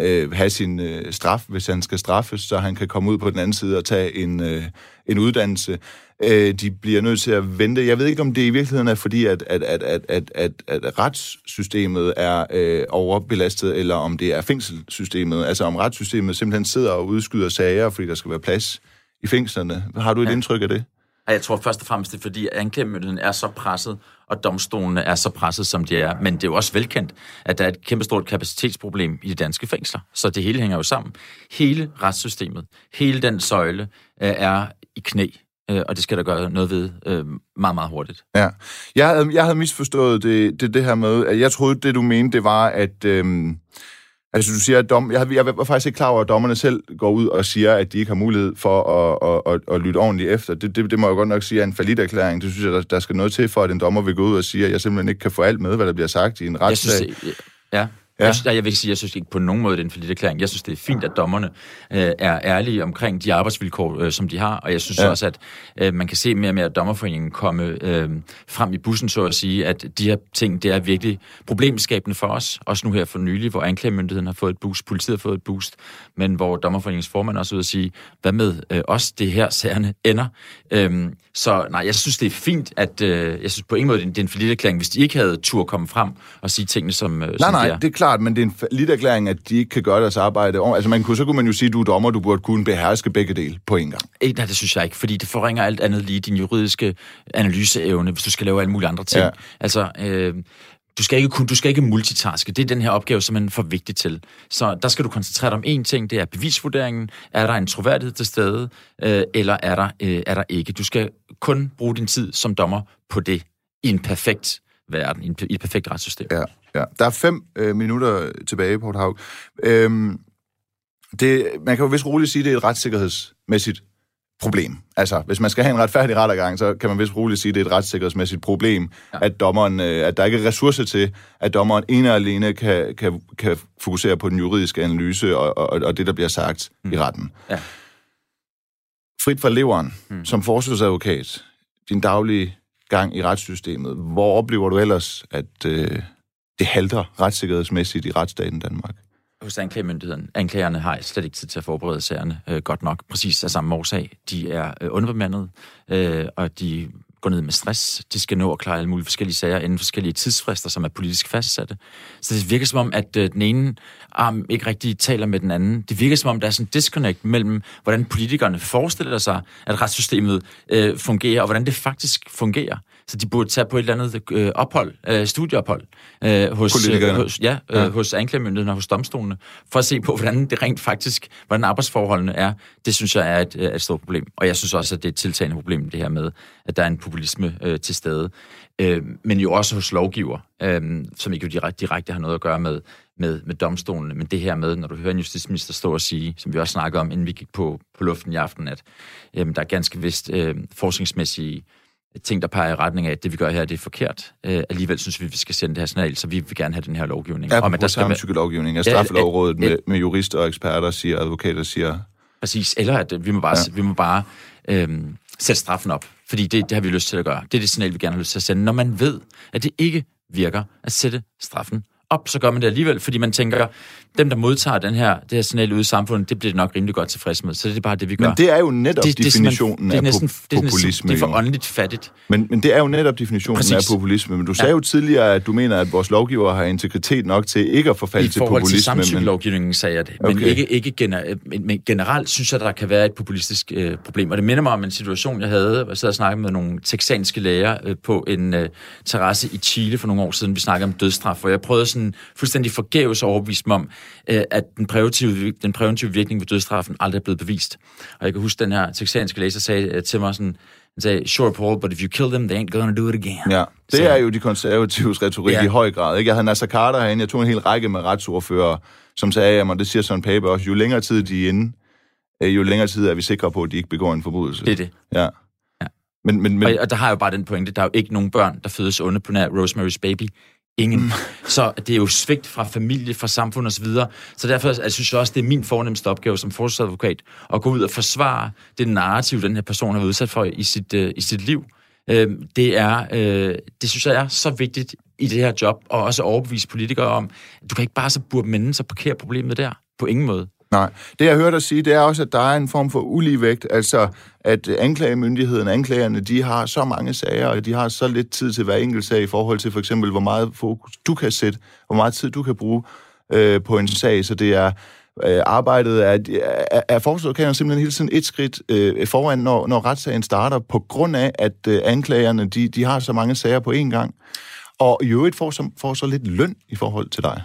øh, have sin øh, straf, hvis han skal straffes, så han kan komme ud på den anden side og tage en, øh, en uddannelse. Øh, de bliver nødt til at vente. Jeg ved ikke, om det i virkeligheden er fordi, at, at, at, at, at, at, at retssystemet er øh, overbelastet, eller om det er fængselssystemet. Altså om retssystemet simpelthen sidder og udskyder sager, fordi der skal være plads i fængslerne. Har du et ja. indtryk af det? Jeg tror først og fremmest, det er fordi, anklagemyndigheden er så presset, og domstolene er så presset, som de er. Men det er jo også velkendt, at der er et kæmpestort kapacitetsproblem i de danske fængsler. Så det hele hænger jo sammen. Hele retssystemet, hele den søjle øh, er i knæ. Øh, og det skal der gøre noget ved øh, meget, meget hurtigt. Ja. Jeg havde, jeg havde misforstået det, det, det her med, at jeg troede, det du mente, det var, at... Øh, Altså, du siger, at dom, jeg, jeg var faktisk ikke klar over, at dommerne selv går ud og siger, at de ikke har mulighed for at, at, at, at lytte ordentligt efter. Det, det, det må jeg godt nok sige er en erklæring. Det synes jeg, der, der skal noget til for, at en dommer vil gå ud og sige, at jeg simpelthen ikke kan få alt med, hvad der bliver sagt i en retssag. Jeg synes, ja. Ja. Jeg, vil ikke sige, jeg synes ikke på nogen måde, det er en forlidt erklæring. Jeg synes, det er fint, at dommerne øh, er ærlige omkring de arbejdsvilkår, øh, som de har, og jeg synes ja. også, at øh, man kan se mere og mere dommerforeningen komme øh, frem i bussen, så at sige, at de her ting, det er virkelig problemskabende for os, også nu her for nylig, hvor anklagemyndigheden har fået et boost, politiet har fået et boost, men hvor dommerforeningens formand også ud at sige, hvad med øh, os, det her sagerne ender. Øh, så nej, jeg synes, det er fint, at øh, jeg synes på ingen måde, det er en forlidt erklæring, hvis de ikke havde tur komme frem og sige tingene, som, øh, nej, som nej, de er. det er klart, men det er en lidt erklæring, at de ikke kan gøre deres arbejde. Altså, man kunne, så kunne man jo sige, at du er dommer, du burde kunne beherske begge dele på en gang. Ej, nej, det synes jeg ikke, fordi det forringer alt andet lige din juridiske analyseevne, hvis du skal lave alle mulige andre ting. Ja. Altså, øh, du skal ikke kun, du skal ikke multitaske. Det er den her opgave, som er for vigtig til. Så der skal du koncentrere dig om én ting, det er bevisvurderingen. Er der en troværdighed til stede, øh, eller er der, øh, er der ikke? Du skal kun bruge din tid som dommer på det i en perfekt verden, i, en, i et perfekt retssystem. Ja, ja. Der er fem øh, minutter tilbage, Port Haug. Øhm, det, man kan jo vist roligt sige, at det er et retssikkerhedsmæssigt problem. Altså, hvis man skal have en retfærdig rettergang, så kan man vist roligt sige, at det er et retssikkerhedsmæssigt problem, ja. at, dommeren, øh, at der ikke er ressourcer til, at dommeren ene og alene kan, kan, kan fokusere på den juridiske analyse og, og, og det, der bliver sagt mm. i retten. Ja. Frit fra leveren, mm. som forsvarsadvokat, din daglige gang i retssystemet, hvor oplever du ellers, at øh, det halter retssikkerhedsmæssigt i retsstaten Danmark? hos anklagemyndigheden. Anklagerne har slet ikke tid til at forberede sagerne øh, godt nok, præcis af samme årsag. De er øh, underbemandet, øh, og de går ned med stress. De skal nå at klare alle mulige forskellige sager inden forskellige tidsfrister, som er politisk fastsatte. Så det virker som om, at øh, den ene arm ikke rigtig taler med den anden. Det virker som om, der er sådan en disconnect mellem, hvordan politikerne forestiller sig, at retssystemet øh, fungerer, og hvordan det faktisk fungerer. Så de burde tage på et eller andet øh, ophold, øh, studieophold, øh, hos, øh, hos, ja, øh, ja. hos anklagemyndigheden og hos domstolene, for at se på, hvordan det rent faktisk, hvordan arbejdsforholdene er. Det synes jeg er et, et stort problem. Og jeg synes også, at det er et tiltagende problem, det her med, at der er en populisme øh, til stede. Øh, men jo også hos lovgiver, øh, som ikke jo direkte, direkte har noget at gøre med, med, med domstolene. Men det her med, når du hører en justitsminister stå og sige, som vi også snakkede om, inden vi gik på, på luften i aften, at øh, der er ganske vist øh, forskningsmæssige ting, der peger i retning af, at det vi gør her, det er forkert. Øh, alligevel synes vi, vi skal sende det her signal, så vi vil gerne have den her lovgivning. Ja, om, at der skal være... lovgivning. Ja, straffelovrådet med, med jurister og eksperter siger, advokater siger... Præcis, eller at vi må bare, ja. vi må bare øhm, sætte straffen op, fordi det, det har vi lyst til at gøre. Det er det signal, vi gerne har lyst til at sende, når man ved, at det ikke virker at sætte straffen op, så gør man det alligevel, fordi man tænker, dem, der modtager den her, det her signal ude i samfundet, det bliver det nok rimelig godt tilfreds med. Så det er bare det, vi gør. Men det er jo netop det, definitionen det er, næsten, af populisme. Det er, for åndeligt fattigt. Men, men det er jo netop definitionen Præcis. af populisme. Men du sagde ja. jo tidligere, at du mener, at vores lovgiver har integritet nok til ikke at forfalde til populisme. I forhold til samtykkelovgivningen sagde jeg det. Men, okay. ikke, ikke gener, men, men generelt synes jeg, at der kan være et populistisk øh, problem. Og det minder mig om en situation, jeg havde, hvor jeg sad og snakkede med nogle texanske læger øh, på en øh, terrasse i Chile for nogle år siden. Vi snakkede om dødsstraf, hvor jeg prøvede sådan fuldstændig forgæves overbevise mig om, øh, at den præventive, den præventive virkning ved dødsstraffen aldrig er blevet bevist. Og jeg kan huske, den her texanske læser sagde øh, til mig sådan, han sagde, sure Paul, but if you kill them, they ain't gonna do it again. Ja, det så, er jo de konservatives retorik ja. i høj grad. Ikke? Jeg havde Nasser Carter herinde, jeg tog en hel række med retsordfører, som sagde, at det siger sådan paper også, jo længere tid de er inde, øh, jo længere tid er vi sikre på, at de ikke begår en forbrydelse. Det er det. Ja. ja. Men, men, men... Og, og der har jeg jo bare den pointe, der er jo ikke nogen børn, der fødes onde på nær Rosemary's Baby. Ingen. Mm. Så det er jo svigt fra familie, fra samfund osv. Så, så derfor jeg synes jeg også, det er min fornemmeste opgave som forsvarsadvokat at gå ud og forsvare det narrativ, den her person har været udsat for i sit, uh, i sit liv. Uh, det, er, uh, det synes jeg er så vigtigt i det her job, og også overbevise politikere om, at du kan ikke bare så burde mennesker parkere problemet der. På ingen måde. Nej. Det, jeg hørte dig sige, det er også, at der er en form for uligevægt. Altså, at anklagemyndigheden, anklagerne, de har så mange sager, og de har så lidt tid til hver enkelt sag i forhold til for eksempel, hvor meget fokus du kan sætte, hvor meget tid du kan bruge øh, på en sag. Så det er øh, arbejdet er, er, er forsvarsadvokaterne simpelthen hele tiden et skridt øh, foran, når, når retssagen starter, på grund af, at øh, anklagerne, de, de har så mange sager på én gang. Og i øvrigt får så, får så lidt løn i forhold til dig.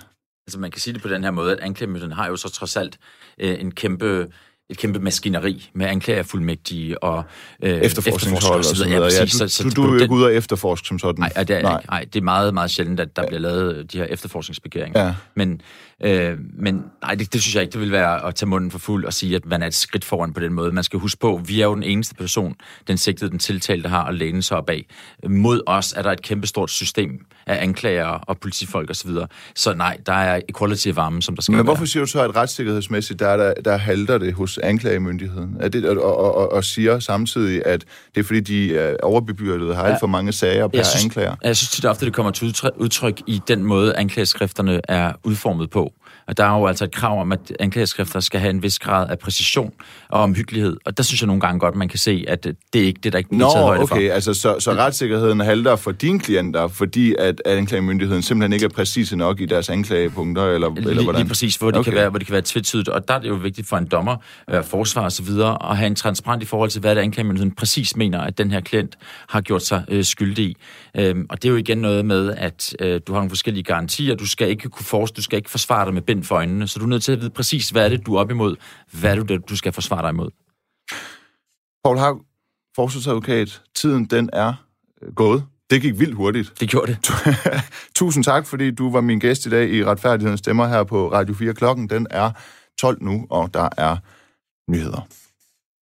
Altså man kan sige det på den her måde, at anklagemyndigheden har jo så trods alt øh, en kæmpe et kæmpe maskineri med anklagerfuldmægtige og øh, efterforskningshold og så videre. Ja, du, så, så, du, du er jo ikke ude at efterforske som sådan. Nej, det er nej. Nej, det er meget, meget sjældent, at der ja. bliver lavet de her efterforskningsbegæringer. Ja. Men, øh, men nej, det, det synes jeg ikke, det vil være at tage munden for fuld og sige, at man er et skridt foran på den måde. Man skal huske på, vi er jo den eneste person, den sigtede, den tiltalte har at læne sig op af. Mod os er der et kæmpestort system af anklager og politifolk osv. Så, videre. så nej, der er equality i varmen, som der skal Men være. hvorfor siger du så, at retssikkerhedsmæssigt, der, der, der halter det hos anklagemyndigheden? Er det, og, og, og, og siger samtidig, at det er fordi, de er overbebyrdet har alt for mange sager per jeg synes, anklager? Jeg synes tit ofte, det kommer til udtryk i den måde, anklageskrifterne er udformet på. Og der er jo altså et krav om, at anklageskrifter skal have en vis grad af præcision og omhyggelighed. Og der synes jeg nogle gange godt, man kan se, at det er ikke det, der ikke bliver Nå, taget højde for. okay, altså så, så retssikkerheden halter for dine klienter, fordi at anklagemyndigheden simpelthen ikke er præcise nok i deres anklagepunkter, eller, eller Lige, hvordan? lige præcis, hvor det, Okay. kan være, hvor det kan være tvetydigt. Og der er det jo vigtigt for en dommer, øh, forsvar og så videre, at have en transparent i forhold til, hvad det anklagemyndigheden præcis mener, at den her klient har gjort sig øh, skyldig i. Øhm, og det er jo igen noget med, at øh, du har nogle forskellige garantier. Du skal ikke kunne force, du skal ikke forsvare dig med bind for øjnene. Så du er nødt til at vide præcis, hvad er det, du er op imod. Hvad er det, du skal forsvare dig imod. Paul Haug, forsvarsadvokat, tiden den er øh, gået. Det gik vildt hurtigt. Det gjorde det. Tusind tak, fordi du var min gæst i dag i Retfærdighedens Stemmer her på Radio 4. Klokken den er 12 nu, og der er nyheder.